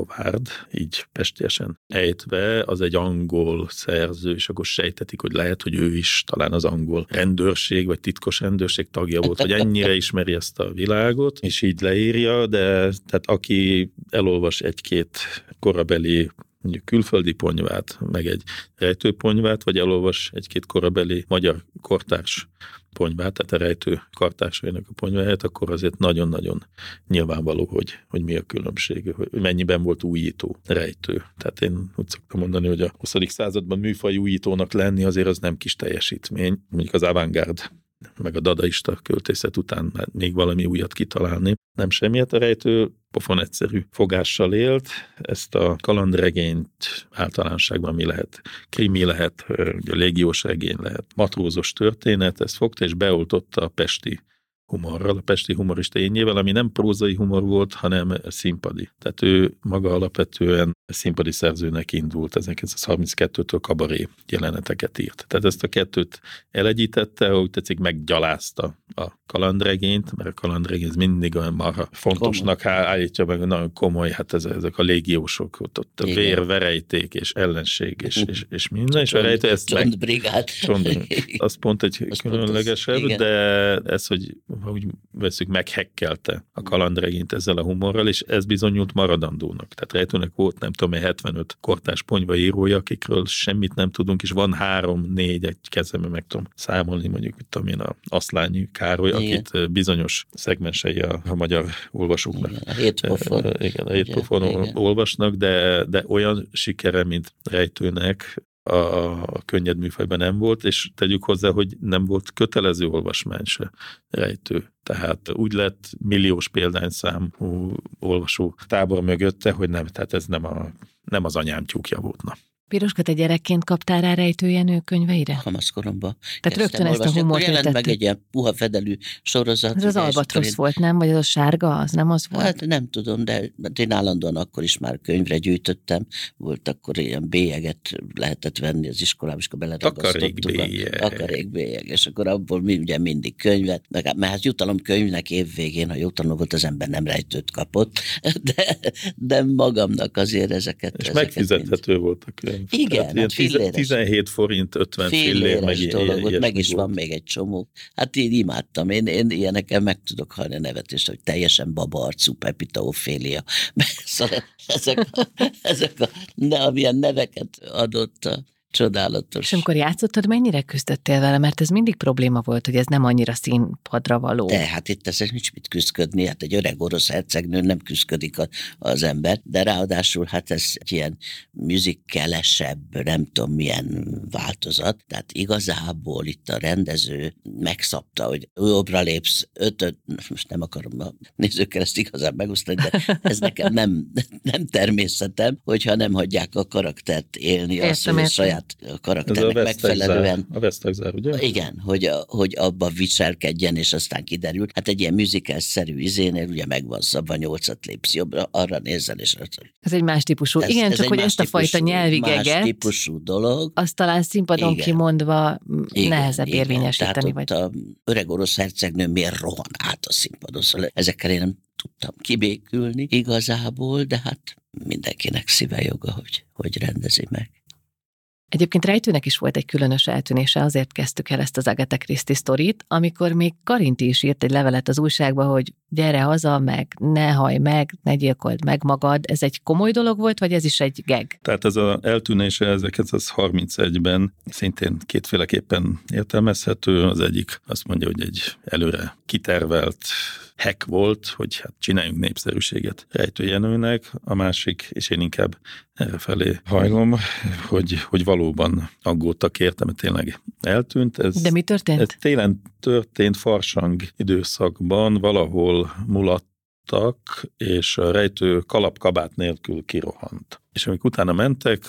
Így pestiesen ejtve, az egy angol szerző, és akkor sejtetik, hogy lehet, hogy ő is talán az angol rendőrség, vagy titkos rendőrség tagja volt, hogy ennyire ismeri ezt a világot, és így leírja, de tehát aki elolvas egy-két korabeli mondjuk külföldi ponyvát, meg egy rejtőponyvát, vagy elolvas egy-két korabeli magyar kortárs ponyvát, tehát a rejtő kartársainak a ponyváját, akkor azért nagyon-nagyon nyilvánvaló, hogy, hogy mi a különbség, hogy mennyiben volt újító rejtő. Tehát én úgy szoktam mondani, hogy a 20. században műfaj újítónak lenni azért az nem kis teljesítmény. Mondjuk az avantgárd meg a dadaista költészet után még valami újat kitalálni. Nem semmiet, a rejtő pofon egyszerű fogással élt, ezt a kalandregényt általánosságban mi lehet, krimi lehet, légiós regény lehet, matrózos történet, ezt fogta és beoltotta a pesti humorral, a Pesti humorista énjével, ami nem prózai humor volt, hanem színpadi. Tehát ő maga alapvetően színpadi szerzőnek indult, 1932-től kabaré jeleneteket írt. Tehát ezt a kettőt elegyítette, ahogy tetszik, meggyalázta a kalandregényt, mert a kalandregény ez mindig olyan marha fontosnak komoly. állítja meg, nagyon komoly, hát ez, ezek a légiósok, ott, ott a vér, verejték és ellenség és, és, és minden, és a rejtő ezt meg... Brigád. Csont, az pont egy az különlegesebb, pont az, de ez, hogy ha úgy veszük, meghekkelte a kalandregényt ezzel a humorral, és ez bizonyult maradandónak. Tehát rejtőnek volt, nem tudom, 75 kortás ponyva írója, akikről semmit nem tudunk, és van három, négy, egy kezembe meg tudom számolni, mondjuk, mit tudom én, a Aszlányi Károly, igen. akit bizonyos szegmensei a, a magyar olvasóknak. Igen, a hétpofon. Igen, a hétpofon olvasnak, de, de olyan sikere, mint rejtőnek, a könnyed műfajban nem volt, és tegyük hozzá, hogy nem volt kötelező olvasmány se rejtő. Tehát úgy lett milliós példányszámú olvasó tábor mögötte, hogy nem, tehát ez nem, a, nem az anyám tyúkja volt. Na. Piroska, te gyerekként kaptál rá rejtőjenő könyveire? Kamaszkoromban. Tehát rögtön ezt a humort jelent meg egy ilyen puha fedelű sorozat. Ez az albatrosz én... volt, nem? Vagy az a sárga, az nem az volt? Hát nem tudom, de én állandóan akkor is már könyvre gyűjtöttem. Volt akkor ilyen bélyeget lehetett venni az iskolában, és akkor beleragasztottuk. Takarék bélyeg. És akkor abból mi ugye mindig könyvet, meg, mert hát jutalom könyvnek évvégén, ha jutalom volt, az ember nem rejtőt kapott, *laughs* de, de magamnak azért ezeket. És ezeket megfizethető mind... volt a könyv. Igen, hát filléres. 17 forint, 50 fillér, meg dolog, meg is van még egy csomó. Hát én imádtam, én, én ilyeneken meg tudok hallani a nevetést, hogy teljesen babarcú Pepita Ophélia. *laughs* Szóval ezek, a, ezek a, ne, amilyen neveket adott a Csodálatos. És amikor játszottad, mennyire küzdöttél vele? Mert ez mindig probléma volt, hogy ez nem annyira színpadra való. De hát itt ez nincs mit küzdködni, hát egy öreg orosz hercegnő nem küzdködik az ember, de ráadásul hát ez egy ilyen műzikelesebb, nem tudom milyen változat, tehát igazából itt a rendező megszabta, hogy jobbra lépsz, ötöt, most nem akarom a nézőkkel ezt igazán megosztani, de ez nekem nem, nem természetem, hogyha nem hagyják a karaktert élni, értem, azt, hogy saját saját karakternek a megfelelően. A Vesztegzár, ugye? Igen, hogy, hogy abba viselkedjen, és aztán kiderült. Hát egy ilyen musical-szerű izénél ugye megvan szabva, nyolcat lépsz jobbra, arra nézzel, és... Ez egy más típusú. Ez, Igen, ez csak hogy ezt a fajta nyelvigeget... Más típusú dolog. Azt talán színpadon igen. kimondva igen, nehezebb igen. érvényesíteni. Tehát vagy... a öreg orosz hercegnő miért rohan át a színpadon, szóval ezekkel én nem tudtam kibékülni igazából, de hát mindenkinek szíve joga, hogy, hogy rendezi meg. Egyébként Rejtőnek is volt egy különös eltűnése, azért kezdtük el ezt az Agatha Christie sztorit, amikor még Karinti is írt egy levelet az újságba, hogy gyere haza, meg ne haj meg, ne gyilkold meg magad. Ez egy komoly dolog volt, vagy ez is egy geg? Tehát ez az eltűnése 1931-ben szintén kétféleképpen értelmezhető. Az egyik azt mondja, hogy egy előre kitervelt hack volt, hogy hát csináljunk népszerűséget rejtőjenőnek, a másik, és én inkább erre felé hajlom, hogy, hogy valóban aggódtak érte, mert tényleg eltűnt. Ez, De mi történt? Ez télen történt farsang időszakban, valahol mulattak, és a rejtő kalapkabát nélkül kirohant. És amikor utána mentek,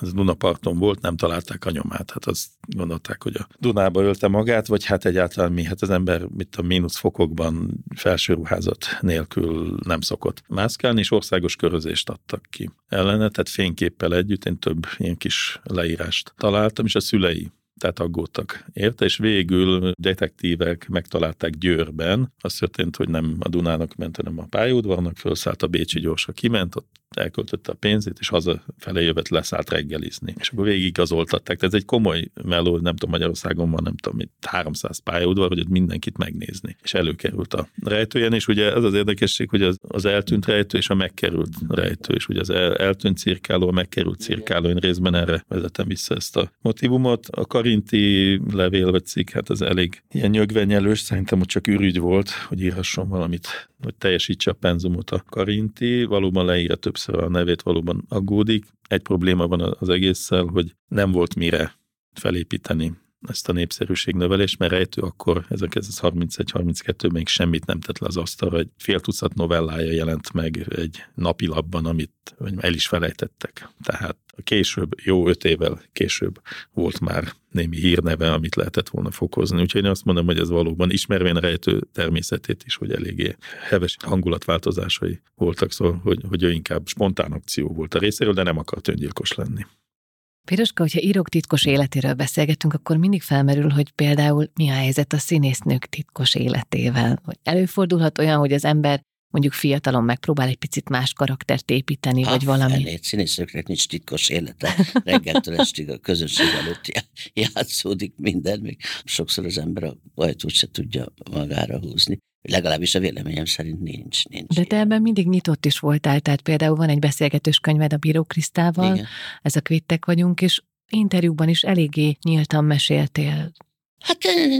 ez Dunaparton volt, nem találták a nyomát. Hát azt gondolták, hogy a Dunába ölte magát, vagy hát egyáltalán mi, hát az ember mit a mínusz fokokban felső ruházat nélkül nem szokott mászkálni, és országos körözést adtak ki ellene, tehát fényképpel együtt én több ilyen kis leírást találtam, és a szülei tehát aggódtak érte, és végül detektívek megtalálták Győrben. Az történt, hogy nem a Dunának ment, hanem a pályaudvarnak, felszállt a Bécsi gyorsa, kiment, ott elköltötte a pénzét, és hazafelé jövett, leszállt reggelizni. És akkor végig igazoltatták. Tehát ez egy komoly meló, nem tudom, Magyarországon van, nem tudom, itt 300 pályaudvar, hogy ott mindenkit megnézni. És előkerült a rejtőjen, és ugye az az érdekesség, hogy az, az eltűnt rejtő és a megkerült rejtő, és ugye az el, eltűnt cirkáló, a megkerült cirkáló, én részben erre vezetem vissza ezt a motivumot. A karinti levél vagy cikk, hát az elég ilyen nyögvenyelős, szerintem ott csak ürügy volt, hogy írhasson valamit hogy teljesítse a penzumot a Karinti, valóban leírja többször a nevét, valóban aggódik. Egy probléma van az egésszel, hogy nem volt mire felépíteni ezt a népszerűségnövelést, mert rejtő akkor 1931-32 még semmit nem tett le az asztalra, egy fél tucat novellája jelent meg egy napilapban, amit el is felejtettek. Tehát később, jó öt évvel később volt már némi hírneve, amit lehetett volna fokozni. Úgyhogy én azt mondom, hogy ez valóban ismervén rejtő természetét is, hogy eléggé heves hangulatváltozásai voltak, szóval, hogy, hogy ő inkább spontán akció volt a részéről, de nem akart öngyilkos lenni. Piroska, hogyha írók titkos életéről beszélgetünk, akkor mindig felmerül, hogy például mi a helyzet a színésznők titkos életével. Hogy előfordulhat olyan, hogy az ember mondjuk fiatalon megpróbál egy picit más karaktert építeni, ha, vagy valami. Fenét, színészőknek nincs titkos élete. Reggeltől estig a közönség előtt játszódik minden, még sokszor az ember a ajtót se tudja magára húzni. Legalábbis a véleményem szerint nincs. nincs De te ebben mindig nyitott is voltál, tehát például van egy beszélgetős könyved a Bíró Krisztával, Igen. ez a kvittek vagyunk, és interjúban is eléggé nyíltan meséltél. Hát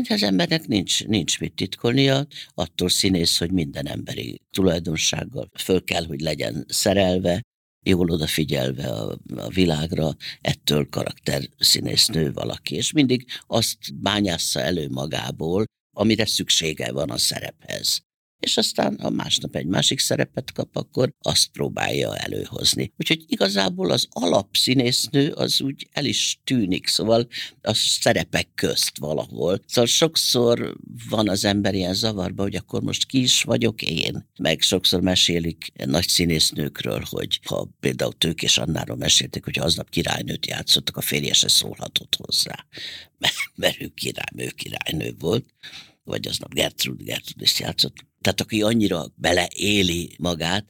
az embernek nincs, nincs mit titkolnia, attól színész, hogy minden emberi tulajdonsággal föl kell, hogy legyen szerelve, jól odafigyelve a, a világra, ettől karakter színésznő valaki, és mindig azt bányásza elő magából, amire szüksége van a szerephez. És aztán, ha másnap egy másik szerepet kap, akkor azt próbálja előhozni. Úgyhogy igazából az alapszínésznő az úgy el is tűnik, szóval a szerepek közt valahol. Szóval sokszor van az ember ilyen zavarba, hogy akkor most ki is vagyok én. Meg sokszor mesélik nagy színésznőkről, hogy ha például Tők és Annáról mesélték, hogy aznap királynőt játszottak, a férje se szólhatott hozzá, *laughs* mert ő király, ő királynő volt vagy aznap Gertrud, Gertrud is játszott. Tehát aki annyira beleéli magát,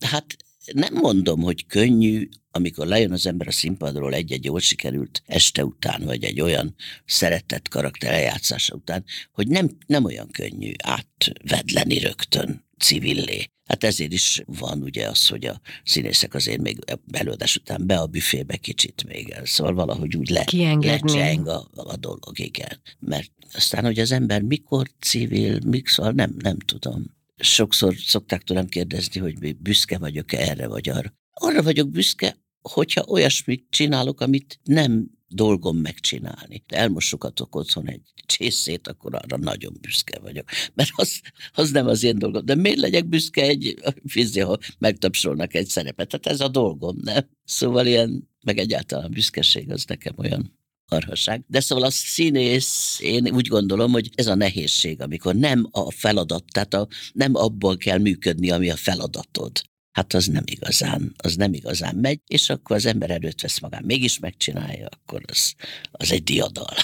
hát nem mondom, hogy könnyű, amikor lejön az ember a színpadról egy-egy jól sikerült este után, vagy egy olyan szeretett karakter eljátszása után, hogy nem, nem olyan könnyű átvedleni rögtön civillé. Hát ezért is van ugye az, hogy a színészek azért még előadás után be a büfébe kicsit még el. Szóval valahogy úgy le, lecseng a, a dolog, igen. Mert aztán, hogy az ember mikor civil, mikor, nem, nem tudom. Sokszor szokták tőlem kérdezni, hogy büszke vagyok-e erre vagy arra. Arra vagyok büszke, hogyha olyasmit csinálok, amit nem dolgom megcsinálni. De elmosogatok otthon egy csészét, akkor arra nagyon büszke vagyok. Mert az, az nem az én dolgom. De miért legyek büszke egy fizi, ha megtapsolnak egy szerepet? Tehát ez a dolgom, nem? Szóval ilyen, meg egyáltalán büszkeség az nekem olyan arhaság. De szóval a színész, én úgy gondolom, hogy ez a nehézség, amikor nem a feladat, tehát a, nem abból kell működni, ami a feladatod, hát az nem igazán, az nem igazán megy, és akkor az ember előtt vesz magán, mégis megcsinálja, akkor az, az egy diadal.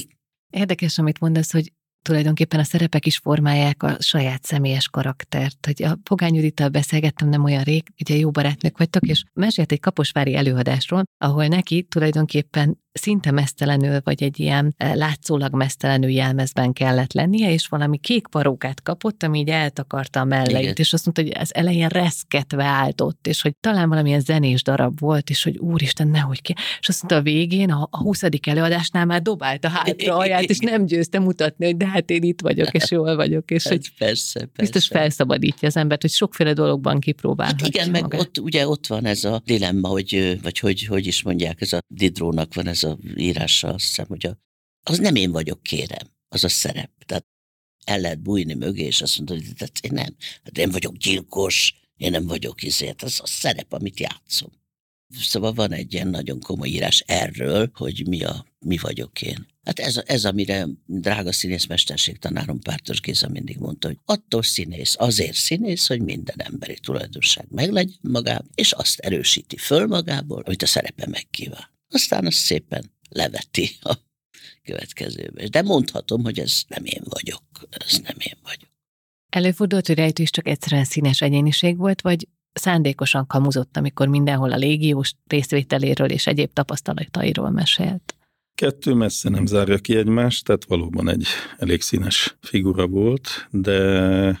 *laughs* Érdekes, amit mondasz, hogy tulajdonképpen a szerepek is formálják a saját személyes karaktert. Hogy a Pogány Judittal beszélgettem nem olyan rég, ugye jó barátnők vagytok, és mesélt egy kaposvári előadásról, ahol neki tulajdonképpen szinte mesztelenül, vagy egy ilyen eh, látszólag mesztelenül jelmezben kellett lennie, és valami kék parókát kapott, ami így eltakarta a melleit, Igen. és azt mondta, hogy az elején reszketve állt ott, és hogy talán valamilyen zenés darab volt, és hogy úristen, nehogy ki. És azt mondta a végén, a, a 20. előadásnál már dobálta hátra aját, és nem győzte mutatni, hogy de hát én itt vagyok, és jól vagyok, és hát hogy persze, persze. biztos felszabadítja az embert, hogy sokféle dologban kipróbálhatja hát Igen, magát. meg ott, ugye ott van ez a dilemma, hogy, vagy hogy, hogy is mondják, ez a Didrónak van ez ez a írása, azt hiszem, hogy a, az nem én vagyok, kérem, az a szerep. Tehát el lehet bújni mögé, és azt mondod, hogy tehát én nem, hát én vagyok gyilkos, én nem vagyok izért, az a szerep, amit játszom. Szóval van egy ilyen nagyon komoly írás erről, hogy mi, a, mi vagyok én. Hát ez, ez, amire drága színészmesterség tanárom Pártos Géza mindig mondta, hogy attól színész, azért színész, hogy minden emberi tulajdonság meglegyen magában, és azt erősíti föl magából, amit a szerepe megkíván aztán azt szépen leveti a következőbe. De mondhatom, hogy ez nem én vagyok, ez nem én vagyok. Előfordult, hogy Rejtő is csak egyszerűen színes egyéniség volt, vagy szándékosan kamuzott, amikor mindenhol a légiós részvételéről és egyéb tapasztalatairól mesélt? Kettő messze nem zárja ki egymást, tehát valóban egy elég színes figura volt, de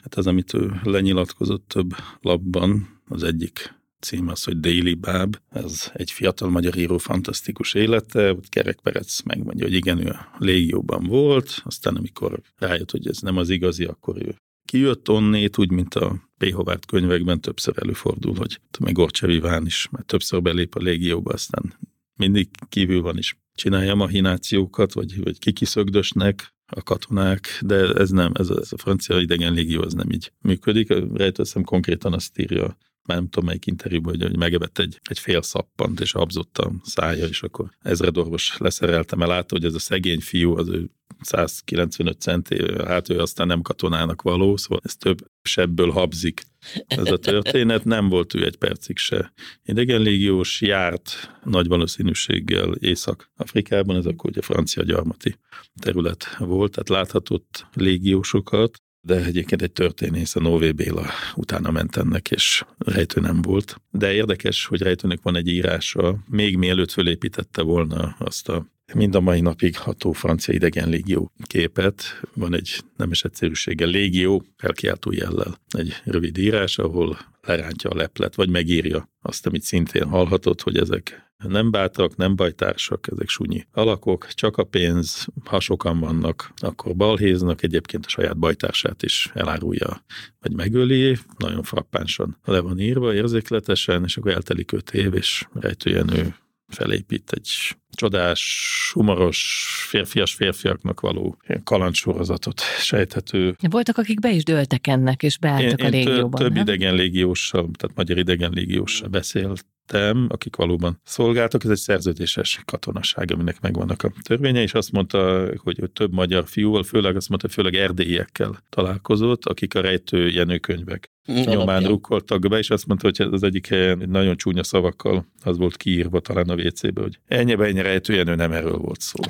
hát az, amit ő lenyilatkozott több labban, az egyik cím az, hogy Daily Bab, ez egy fiatal magyar író fantasztikus élete, ott Kerek Perec megmondja, hogy igen, ő a légióban volt, aztán amikor rájött, hogy ez nem az igazi, akkor ő kijött onnét, úgy, mint a P. Hovárd könyvekben többször előfordul, hogy meg Gorcsevi Ván is, mert többször belép a légióba, aztán mindig kívül van is. csinálja mahinációkat, vagy, vagy kikiszögdösnek, a katonák, de ez nem, ez a, ez a francia idegen légió, az nem így működik. Rejtőszem konkrétan azt írja már nem tudom melyik interjúban, hogy, hogy megebett egy, egy fél szappant, és abzott a szája, és akkor ezredorvos leszereltem el, látta, hogy ez a szegény fiú, az ő 195 centi, hát ő aztán nem katonának való, szóval ez több sebből habzik ez a történet. Nem volt ő egy percig se légiós, járt nagy valószínűséggel Észak-Afrikában, ez akkor ugye francia gyarmati terület volt, tehát láthatott légiósokat, de egyébként egy történész, a Nové Béla utána ment ennek, és rejtő nem volt. De érdekes, hogy rejtőnek van egy írása, még mielőtt fölépítette volna azt a mind a mai napig ható francia idegen légió képet. Van egy nemes egyszerűséggel légió felkiáltó jellel. Egy rövid írás, ahol lerántja a leplet, vagy megírja azt, amit szintén hallhatott, hogy ezek nem bátrak, nem bajtársak, ezek sunyi alakok, csak a pénz, ha sokan vannak, akkor balhéznak, egyébként a saját bajtársát is elárulja, vagy megöli, nagyon frappánsan le van írva, érzékletesen, és akkor eltelik öt év, és rejtőjenő felépít egy csodás, humoros, férfias férfiaknak való kalandsorozatot sejthető. Voltak, akik be is dőltek ennek, és beálltak én, a légióban. Több nem? idegen légióssal, tehát magyar idegen légióssal beszélt vettem, akik valóban szolgáltak, ez egy szerződéses katonaság, aminek megvannak a törvénye, és azt mondta, hogy több magyar fiúval, főleg azt mondta, főleg erdélyiekkel találkozott, akik a rejtő jenőkönyvek nyomán rukkoltak be, és azt mondta, hogy az egyik helyen nagyon csúnya szavakkal az volt kiírva talán a WC-be, hogy ennyi ennyi rejtőjenő nem erről volt szó.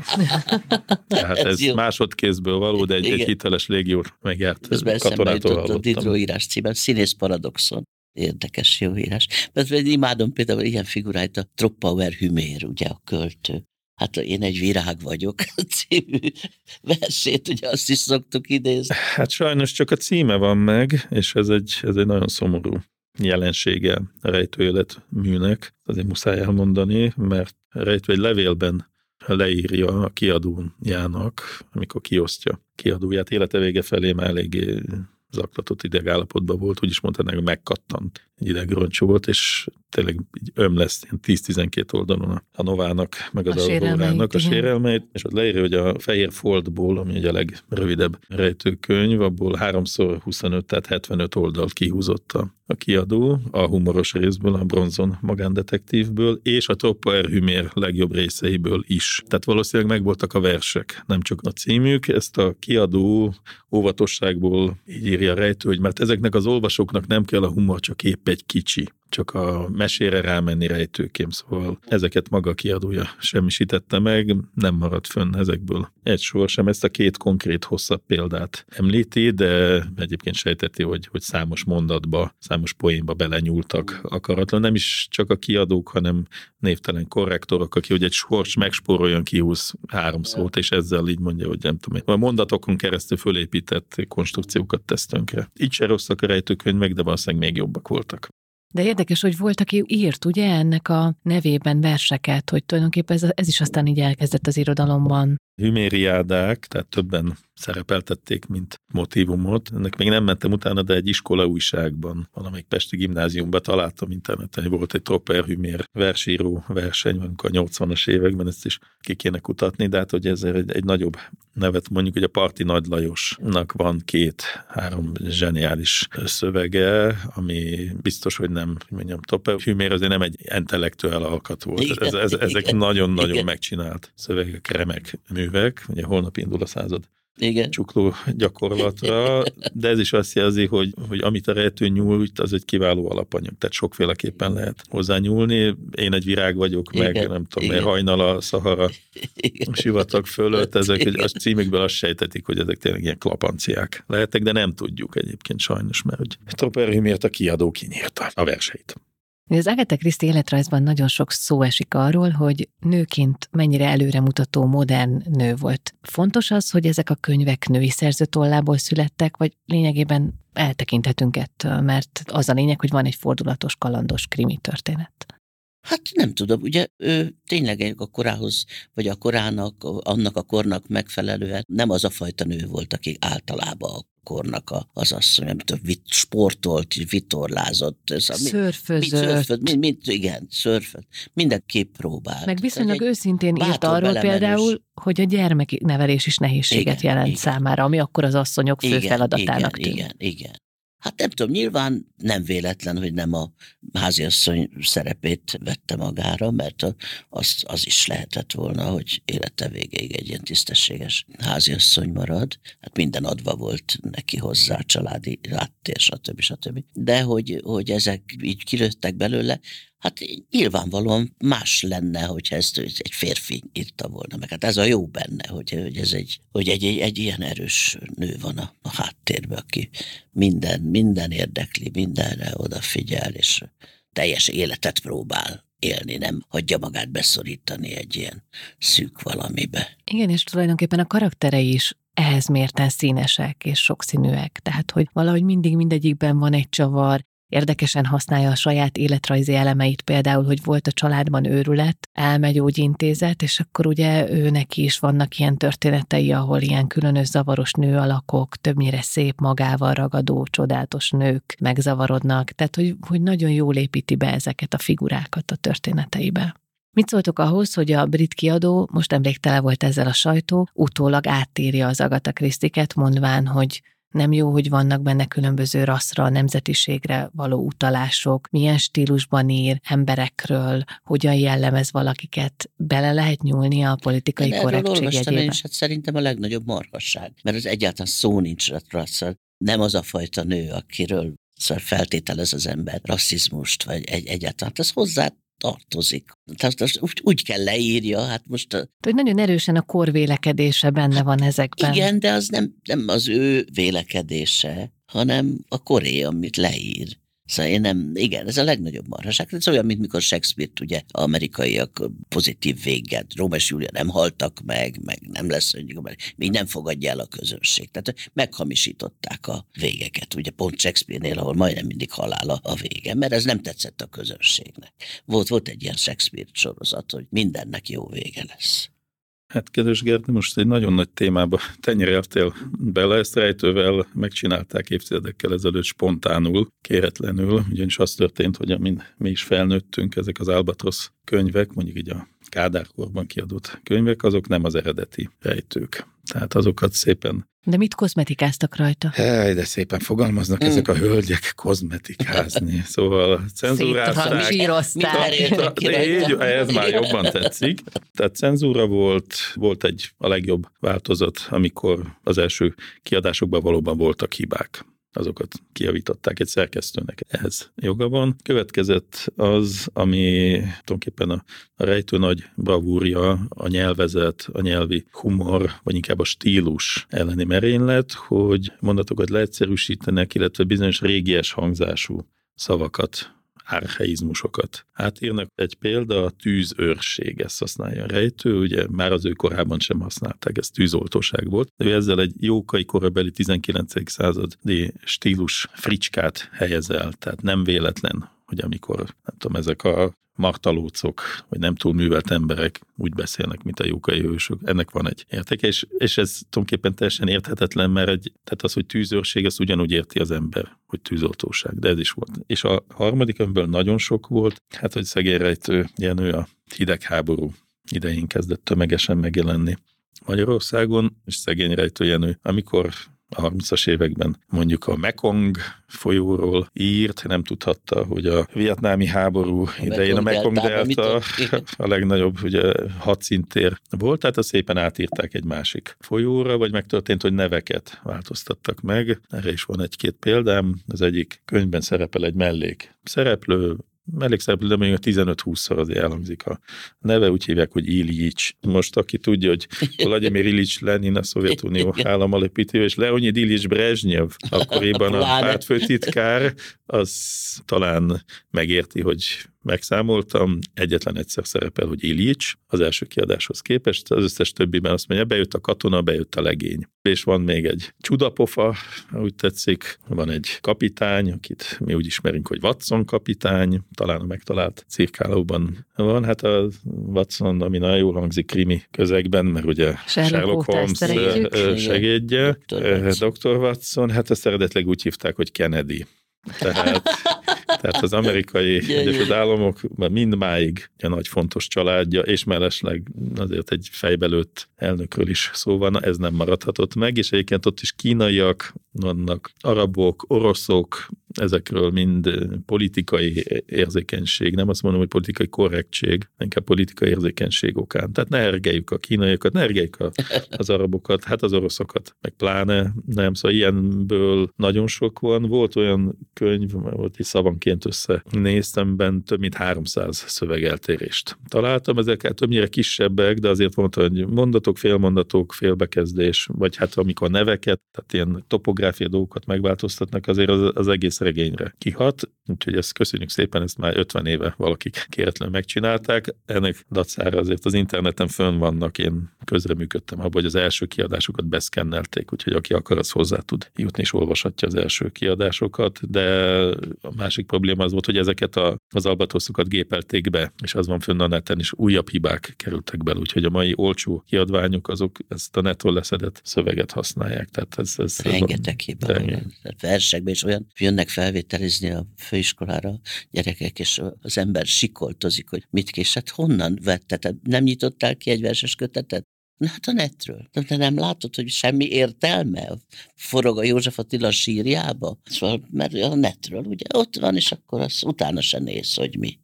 Tehát *laughs* ez, ez másodkézből való, de egy, egy hiteles légiór megjárt katonától hallottam. a Didro írás címben, színész paradoxon. Érdekes jó írás. Mert imádom például ilyen figuráit, a Troppauer Hümér, ugye a költő. Hát én egy virág vagyok *laughs* című versét, ugye azt is szoktuk idézni. Hát sajnos csak a címe van meg, és ez egy, ez egy nagyon szomorú jelensége a rejtőélet műnek, azért muszáj elmondani, mert rejtő egy levélben leírja a kiadójának, amikor kiosztja kiadóját, élete vége felé már eléggé zaklatott idegállapotban volt, úgyis mondhatnánk, hogy megkattant idegroncsú volt, és tényleg így öm lesz ilyen 10-12 oldalon a Novának, meg az Aurórának a sérelmeit, és ott leírja, hogy a Fehér Foltból, ami ugye a legrövidebb rejtőkönyv, abból 3x25, tehát 75 oldalt kihúzott a, a kiadó, a humoros részből, a Bronzon magándetektívből, és a Troppa Erhümér legjobb részeiből is. Tehát valószínűleg megvoltak a versek, nem csak a címük, ezt a kiadó óvatosságból így írja rejtő, hogy mert ezeknek az olvasóknak nem kell a humor, csak épp egy kicsi csak a mesére rámenni rejtőkém, szóval ezeket maga kiadója semmisítette meg, nem maradt fönn ezekből egy sor sem. Ezt a két konkrét hosszabb példát említi, de egyébként sejteti, hogy, hogy számos mondatba, számos poénba belenyúltak akaratlan. Nem is csak a kiadók, hanem névtelen korrektorok, aki hogy egy sors megspóroljon, kihúz három szót, és ezzel így mondja, hogy nem tudom, a mondatokon keresztül fölépített konstrukciókat tesz tönkre. Így se rosszak a rejtőkönyvek, de valószínűleg még jobbak voltak. De érdekes, hogy volt, aki írt ugye ennek a nevében verseket, hogy tulajdonképpen ez, ez is aztán így elkezdett az irodalomban. Hümériádák, tehát többen szerepeltették, mint motivumot. Ennek még nem mentem utána, de egy iskola újságban, valamelyik Pesti gimnáziumban találtam interneten, hogy volt egy Tropper Hümér versíró verseny, amikor a 80-as években ezt is ki kéne kutatni, de hát hogy ez egy, egy nagyobb nevet mondjuk, hogy a Parti Nagy Lajosnak van két-három zseniális szövege, ami biztos, hogy nem, mondjam, Tropper Hümér azért nem egy intellektuál alkat volt. Igen, ez, ez, ezek nagyon-nagyon megcsinált szövegek, remek művek, ugye holnap indul a század igen. csukló gyakorlatra, de ez is azt jelzi, hogy, hogy amit a rejtő nyújt, az egy kiváló alapanyag, tehát sokféleképpen lehet hozzá nyúlni. Én egy virág vagyok, Igen. meg nem tudom, Igen. hajnal a Szahara Igen. sivatag fölött, ezek hogy a címükből azt sejtetik, hogy ezek tényleg ilyen klapanciák lehetek, de nem tudjuk egyébként sajnos, mert hogy Tropper miért a kiadó kinyírta a verseit. Az Agatha Christie életrajzban nagyon sok szó esik arról, hogy nőként mennyire előremutató modern nő volt. Fontos az, hogy ezek a könyvek női szerzőtollából születtek, vagy lényegében eltekinthetünk ettől, mert az a lényeg, hogy van egy fordulatos, kalandos krimi történet. Hát nem tudom, ugye ő tényleg a korához, vagy a korának, annak a kornak megfelelően nem az a fajta nő volt, aki általában kornak a, az asszony, amit a vit, sportolt, vitorlázott. Szörfözött. Szörföd, mind, mind, igen, szörföd. Mindenképp próbál. Meg viszonylag őszintén írt arról például, hogy a gyermeknevelés is nehézséget igen, jelent igen. számára, ami akkor az asszonyok fő igen, feladatának igen, tűnt. Igen, igen. Hát nem tudom, nyilván nem véletlen, hogy nem a háziasszony szerepét vette magára, mert az, az is lehetett volna, hogy élete végéig egy ilyen tisztességes háziasszony marad. Hát minden adva volt neki hozzá, családi háttér, stb. stb. De hogy, hogy ezek így kilőttek belőle, Hát nyilvánvalóan más lenne, hogyha ezt egy férfi írta volna meg. Hát ez a jó benne, hogy, hogy ez egy, hogy egy, egy, egy ilyen erős nő van a, a háttérben, aki minden, minden érdekli, mindenre odafigyel, és teljes életet próbál élni, nem hagyja magát beszorítani egy ilyen szűk valamibe. Igen, és tulajdonképpen a karakterei is ehhez mérten színesek és sokszínűek. Tehát, hogy valahogy mindig mindegyikben van egy csavar, érdekesen használja a saját életrajzi elemeit, például, hogy volt a családban őrület, elmegyógyintézet, és akkor ugye ő neki is vannak ilyen történetei, ahol ilyen különös zavaros nő alakok, többnyire szép magával ragadó, csodálatos nők megzavarodnak, tehát hogy, hogy nagyon jól építi be ezeket a figurákat a történeteibe. Mit szóltok ahhoz, hogy a brit kiadó, most emléktele volt ezzel a sajtó, utólag áttírja az Agatha Christie-ket, mondván, hogy nem jó, hogy vannak benne különböző rasszra, nemzetiségre való utalások, milyen stílusban ír emberekről, hogyan jellemez valakiket, bele lehet nyúlni a politikai De korrektség jegyébe. És hát szerintem a legnagyobb marhasság, mert az egyáltalán szó nincs rasszal. Nem az a fajta nő, akiről szóval feltételez az ember rasszizmust, vagy egy, egyáltalán. Hát ez hozzá tartozik. Tehát azt úgy, úgy kell leírja, hát most... A... Hogy nagyon erősen a kor vélekedése benne van ezekben. Igen, de az nem, nem az ő vélekedése, hanem a koré, amit leír. Szóval én nem, igen, ez a legnagyobb marhaság. Ez olyan, mint mikor Shakespeare-t ugye amerikaiak pozitív véget, Róma és Júlia nem haltak meg, meg nem lesz még nem fogadja el a közönség. Tehát meghamisították a végeket. Ugye pont Shakespeare-nél, ahol majdnem mindig halál a, a vége, mert ez nem tetszett a közönségnek. Volt, volt egy ilyen Shakespeare sorozat, hogy mindennek jó vége lesz. Hát kedves Gert, most egy nagyon nagy témába *laughs* tenyereltél bele, ezt rejtővel megcsinálták évtizedekkel ezelőtt spontánul, kéretlenül, ugyanis az történt, hogy amin mi is felnőttünk, ezek az Albatrosz könyvek, mondjuk így a Kádárkorban kiadott könyvek, azok nem az eredeti rejtők. Tehát azokat szépen de mit kozmetikáztak rajta? Hely, de szépen fogalmaznak mm. ezek a hölgyek kozmetikázni. Szóval cenzúrázták. Így, ez már jobban tetszik. Tehát cenzúra volt, volt egy a legjobb változat, amikor az első kiadásokban valóban voltak hibák azokat kiavították egy szerkesztőnek. Ehhez joga van. Következett az, ami tulajdonképpen a, a rejtő nagy bravúrja, a nyelvezet, a nyelvi humor, vagy inkább a stílus elleni merénylet, hogy mondatokat leegyszerűsítenek, illetve bizonyos régies hangzású szavakat archaizmusokat. Átírnak egy példa, a tűzőrség, ezt használja a rejtő, ugye már az ő korában sem használták, ez tűzoltóság volt. De ő ezzel egy jókai korabeli 19. századi stílus fricskát helyez el, tehát nem véletlen, hogy amikor, nem tudom, ezek a martalócok, vagy nem túl művelt emberek úgy beszélnek, mint a jókai hősök. Ennek van egy értéke, és, és ez tulajdonképpen teljesen érthetetlen, mert egy, tehát az, hogy tűzőrség, az ugyanúgy érti az ember, hogy tűzoltóság, de ez is volt. És a harmadik, amiből nagyon sok volt, hát, hogy szegény rejtő Jenő a hidegháború idején kezdett tömegesen megjelenni Magyarországon, és szegény rejtő Jenő, amikor 30-as években mondjuk a Mekong folyóról írt, nem tudhatta, hogy a vietnámi háború a idején a Mekong delta *laughs* a legnagyobb ugye, hadszintér volt, tehát a szépen átírták egy másik folyóra, vagy megtörtént, hogy neveket változtattak meg. Erre is van egy-két példám. Az egyik könyvben szerepel egy mellék szereplő, mellékszereplő, de még 15-20-szor azért elhangzik a neve, úgy hívják, hogy Ilyics. Most aki tudja, hogy Vladimir Ilyics Lenin a Szovjetunió államalapítő, és Leonid Ilyics Brezsnyev. Akkoriban a pártfőtitkár, az talán megérti, hogy megszámoltam, egyetlen egyszer szerepel, hogy Ilyics az első kiadáshoz képest, az összes többiben azt mondja, bejött a katona, bejött a legény. És van még egy csudapofa, úgy tetszik, van egy kapitány, akit mi úgy ismerünk, hogy Watson kapitány, talán a megtalált cirkálóban van. Hát a Watson, ami nagyon jól hangzik krimi közegben, mert ugye Sherlock, Sherlock Holmes segédje, Dr. Watson, hát ezt eredetleg úgy hívták, hogy Kennedy. Tehát, *laughs* tehát az amerikai Egyesült Államok mindmáig egy nagy fontos családja, és mellesleg azért egy fejbelőtt elnökről is szó van, ez nem maradhatott meg, és egyébként ott is kínaiak vannak, arabok, oroszok, ezekről mind politikai érzékenység, nem azt mondom, hogy politikai korrektség, inkább politikai érzékenység okán. Tehát ne ergeljük a kínaiakat, ne ergeljük a, az arabokat, hát az oroszokat, meg pláne nem, szóval ilyenből nagyon sok van. Volt olyan könyv, volt is szavanként összenéztem, ben több mint 300 szövegeltérést találtam, ezeket többnyire kisebbek, de azért mondta, hogy mondatok, félmondatok, félbekezdés, vagy hát amikor neveket, tehát ilyen topográfia dolgokat megváltoztatnak, azért az, az egész regényre kihat, úgyhogy ezt köszönjük szépen, ezt már 50 éve valakik kéretlen megcsinálták. Ennek dacára azért az interneten fönn vannak, én közreműködtem abban, hogy az első kiadásokat beszkennelték, úgyhogy aki akar, az hozzá tud jutni és olvashatja az első kiadásokat, de a másik probléma az volt, hogy ezeket a, az albatoszokat gépelték be, és az van fönn a neten, és újabb hibák kerültek bele, úgyhogy a mai olcsó kiadványok azok ezt a netról leszedett szöveget használják. Tehát ez, ez Rengeteg hiba. Versekben is olyan jönnek felvételizni a főiskolára gyerekek, és az ember sikoltozik, hogy mit kés, hát honnan vetted? Nem nyitottál ki egy verses kötetet? Na hát a netről. De te nem látod, hogy semmi értelme forog a József Attila sírjába? Szóval, mert a netről, ugye, ott van, és akkor az utána se néz, hogy mi.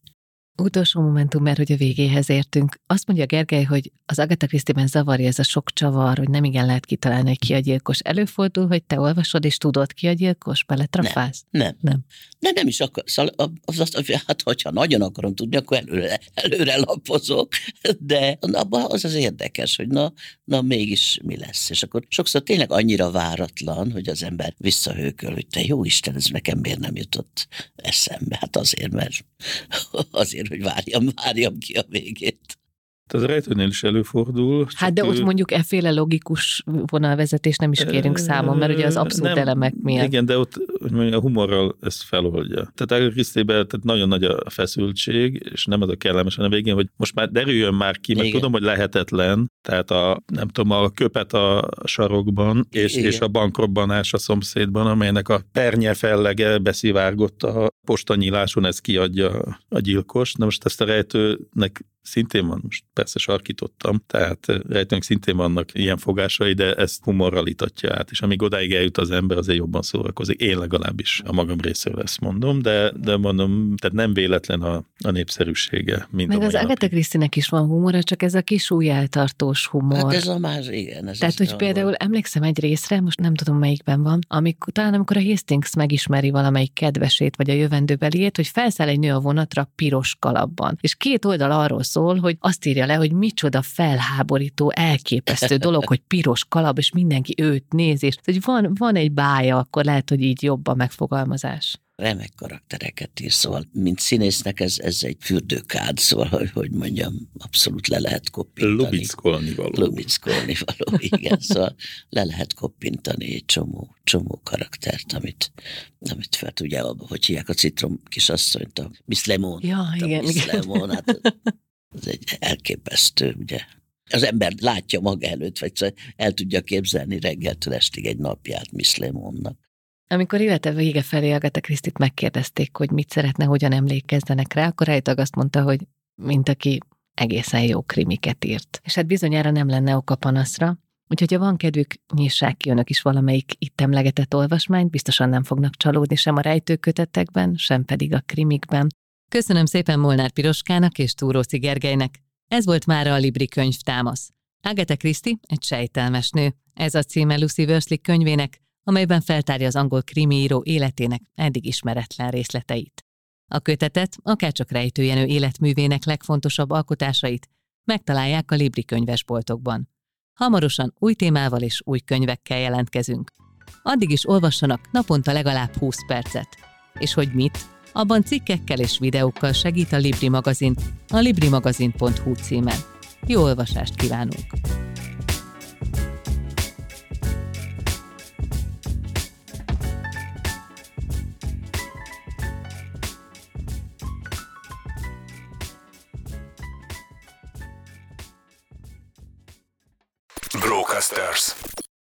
Utolsó momentum, mert hogy a végéhez értünk. Azt mondja Gergely, hogy az Agatha Christie-ben zavarja ez a sok csavar, hogy nem igen lehet kitalálni, hogy ki a gyilkos. Előfordul, hogy te olvasod, és tudod ki a gyilkos, beletrafálsz? Nem, nem. nem. De nem is akar, szóval az azt, hogy hát, hogyha nagyon akarom tudni, akkor előre, előre lapozok, de abban az az érdekes, hogy na, na mégis mi lesz. És akkor sokszor tényleg annyira váratlan, hogy az ember visszahőköl, hogy te jó Isten, ez nekem miért nem jutott eszembe. Hát azért, mert *laughs* azért hogy várjam, várjam ki a végét. Ez a rejtőnél is előfordul. Hát de ő... ott mondjuk efféle logikus vonalvezetés nem is kérünk számon, mert ugye az abszolút nem, elemek miatt. Igen, de ott hogy mondjam, a humorral ezt feloldja. Tehát a Krisztében tehát nagyon nagy a feszültség, és nem az a kellemes, hanem végén, hogy most már derüljön már ki, mert Igen. tudom, hogy lehetetlen, tehát a, nem tudom, a köpet a sarokban, és, és a bankrobbanás a szomszédban, amelynek a pernye fellege beszivárgott a postanyíláson, ez kiadja a gyilkos. Na most ezt a rejtőnek szintén van, most persze sarkítottam, tehát rejtőnk szintén vannak ilyen fogásai, de ezt humorral itatja át, és amíg odáig eljut az ember, azért jobban szórakozik. Én legalábbis a magam részéről ezt mondom, de, de mondom, tehát nem véletlen a, a népszerűsége. Mind Meg az Agatha christie is van humora, csak ez a kis újjeltartós humor. Hát ez a más, igen. Ez tehát, hogy például van. emlékszem egy részre, most nem tudom melyikben van, amikor, talán amikor a Hastings megismeri valamelyik kedvesét, vagy a jövendőbeliét, hogy felszáll egy nő a vonatra piros kalapban. És két oldal arról szól, hogy azt írja le, hogy micsoda felháborító, elképesztő *laughs* dolog, hogy piros kalap, és mindenki őt néz, és hogy van, van egy bája, akkor lehet, hogy így jobb a megfogalmazás remek karaktereket ír, szóval mint színésznek ez, ez egy fürdőkád, szóval, hogy, hogy mondjam, abszolút le lehet koppintani. Lubickolni való. Lubickolni való, *laughs* igen, szóval le lehet koppintani egy csomó, csomó karaktert, amit, amit fel ugye, hogy hívják a citrom kisasszonyt, a Miss Lemon. Ja, igen, Miss igen. Lemon, hát *laughs* ez egy elképesztő, ugye. Az ember látja maga előtt, vagy szóval el tudja képzelni reggeltől estig egy napját Miss Lemonnak. Amikor élete vége felé Agatha Krisztit megkérdezték, hogy mit szeretne, hogyan emlékezzenek rá, akkor Rejtag azt mondta, hogy mint aki egészen jó krimiket írt. És hát bizonyára nem lenne oka panaszra, úgyhogy ha van kedvük, nyissák ki önök is valamelyik itt emlegetett olvasmányt, biztosan nem fognak csalódni sem a rejtőkötetekben, sem pedig a krimikben. Köszönöm szépen Molnár Piroskának és Túróci Gergelynek. Ez volt már a Libri könyv támasz. Agatha Christie egy sejtelmes nő. Ez a címe Lucy Worsley könyvének, amelyben feltárja az angol krimiíró életének eddig ismeretlen részleteit. A kötetet, akárcsak rejtőjenő életművének legfontosabb alkotásait megtalálják a Libri könyvesboltokban. Hamarosan új témával és új könyvekkel jelentkezünk. Addig is olvassanak naponta legalább 20 percet. És hogy mit? Abban cikkekkel és videókkal segít a Libri magazin a librimagazin.hu címen. Jó olvasást kívánunk! Brocasters.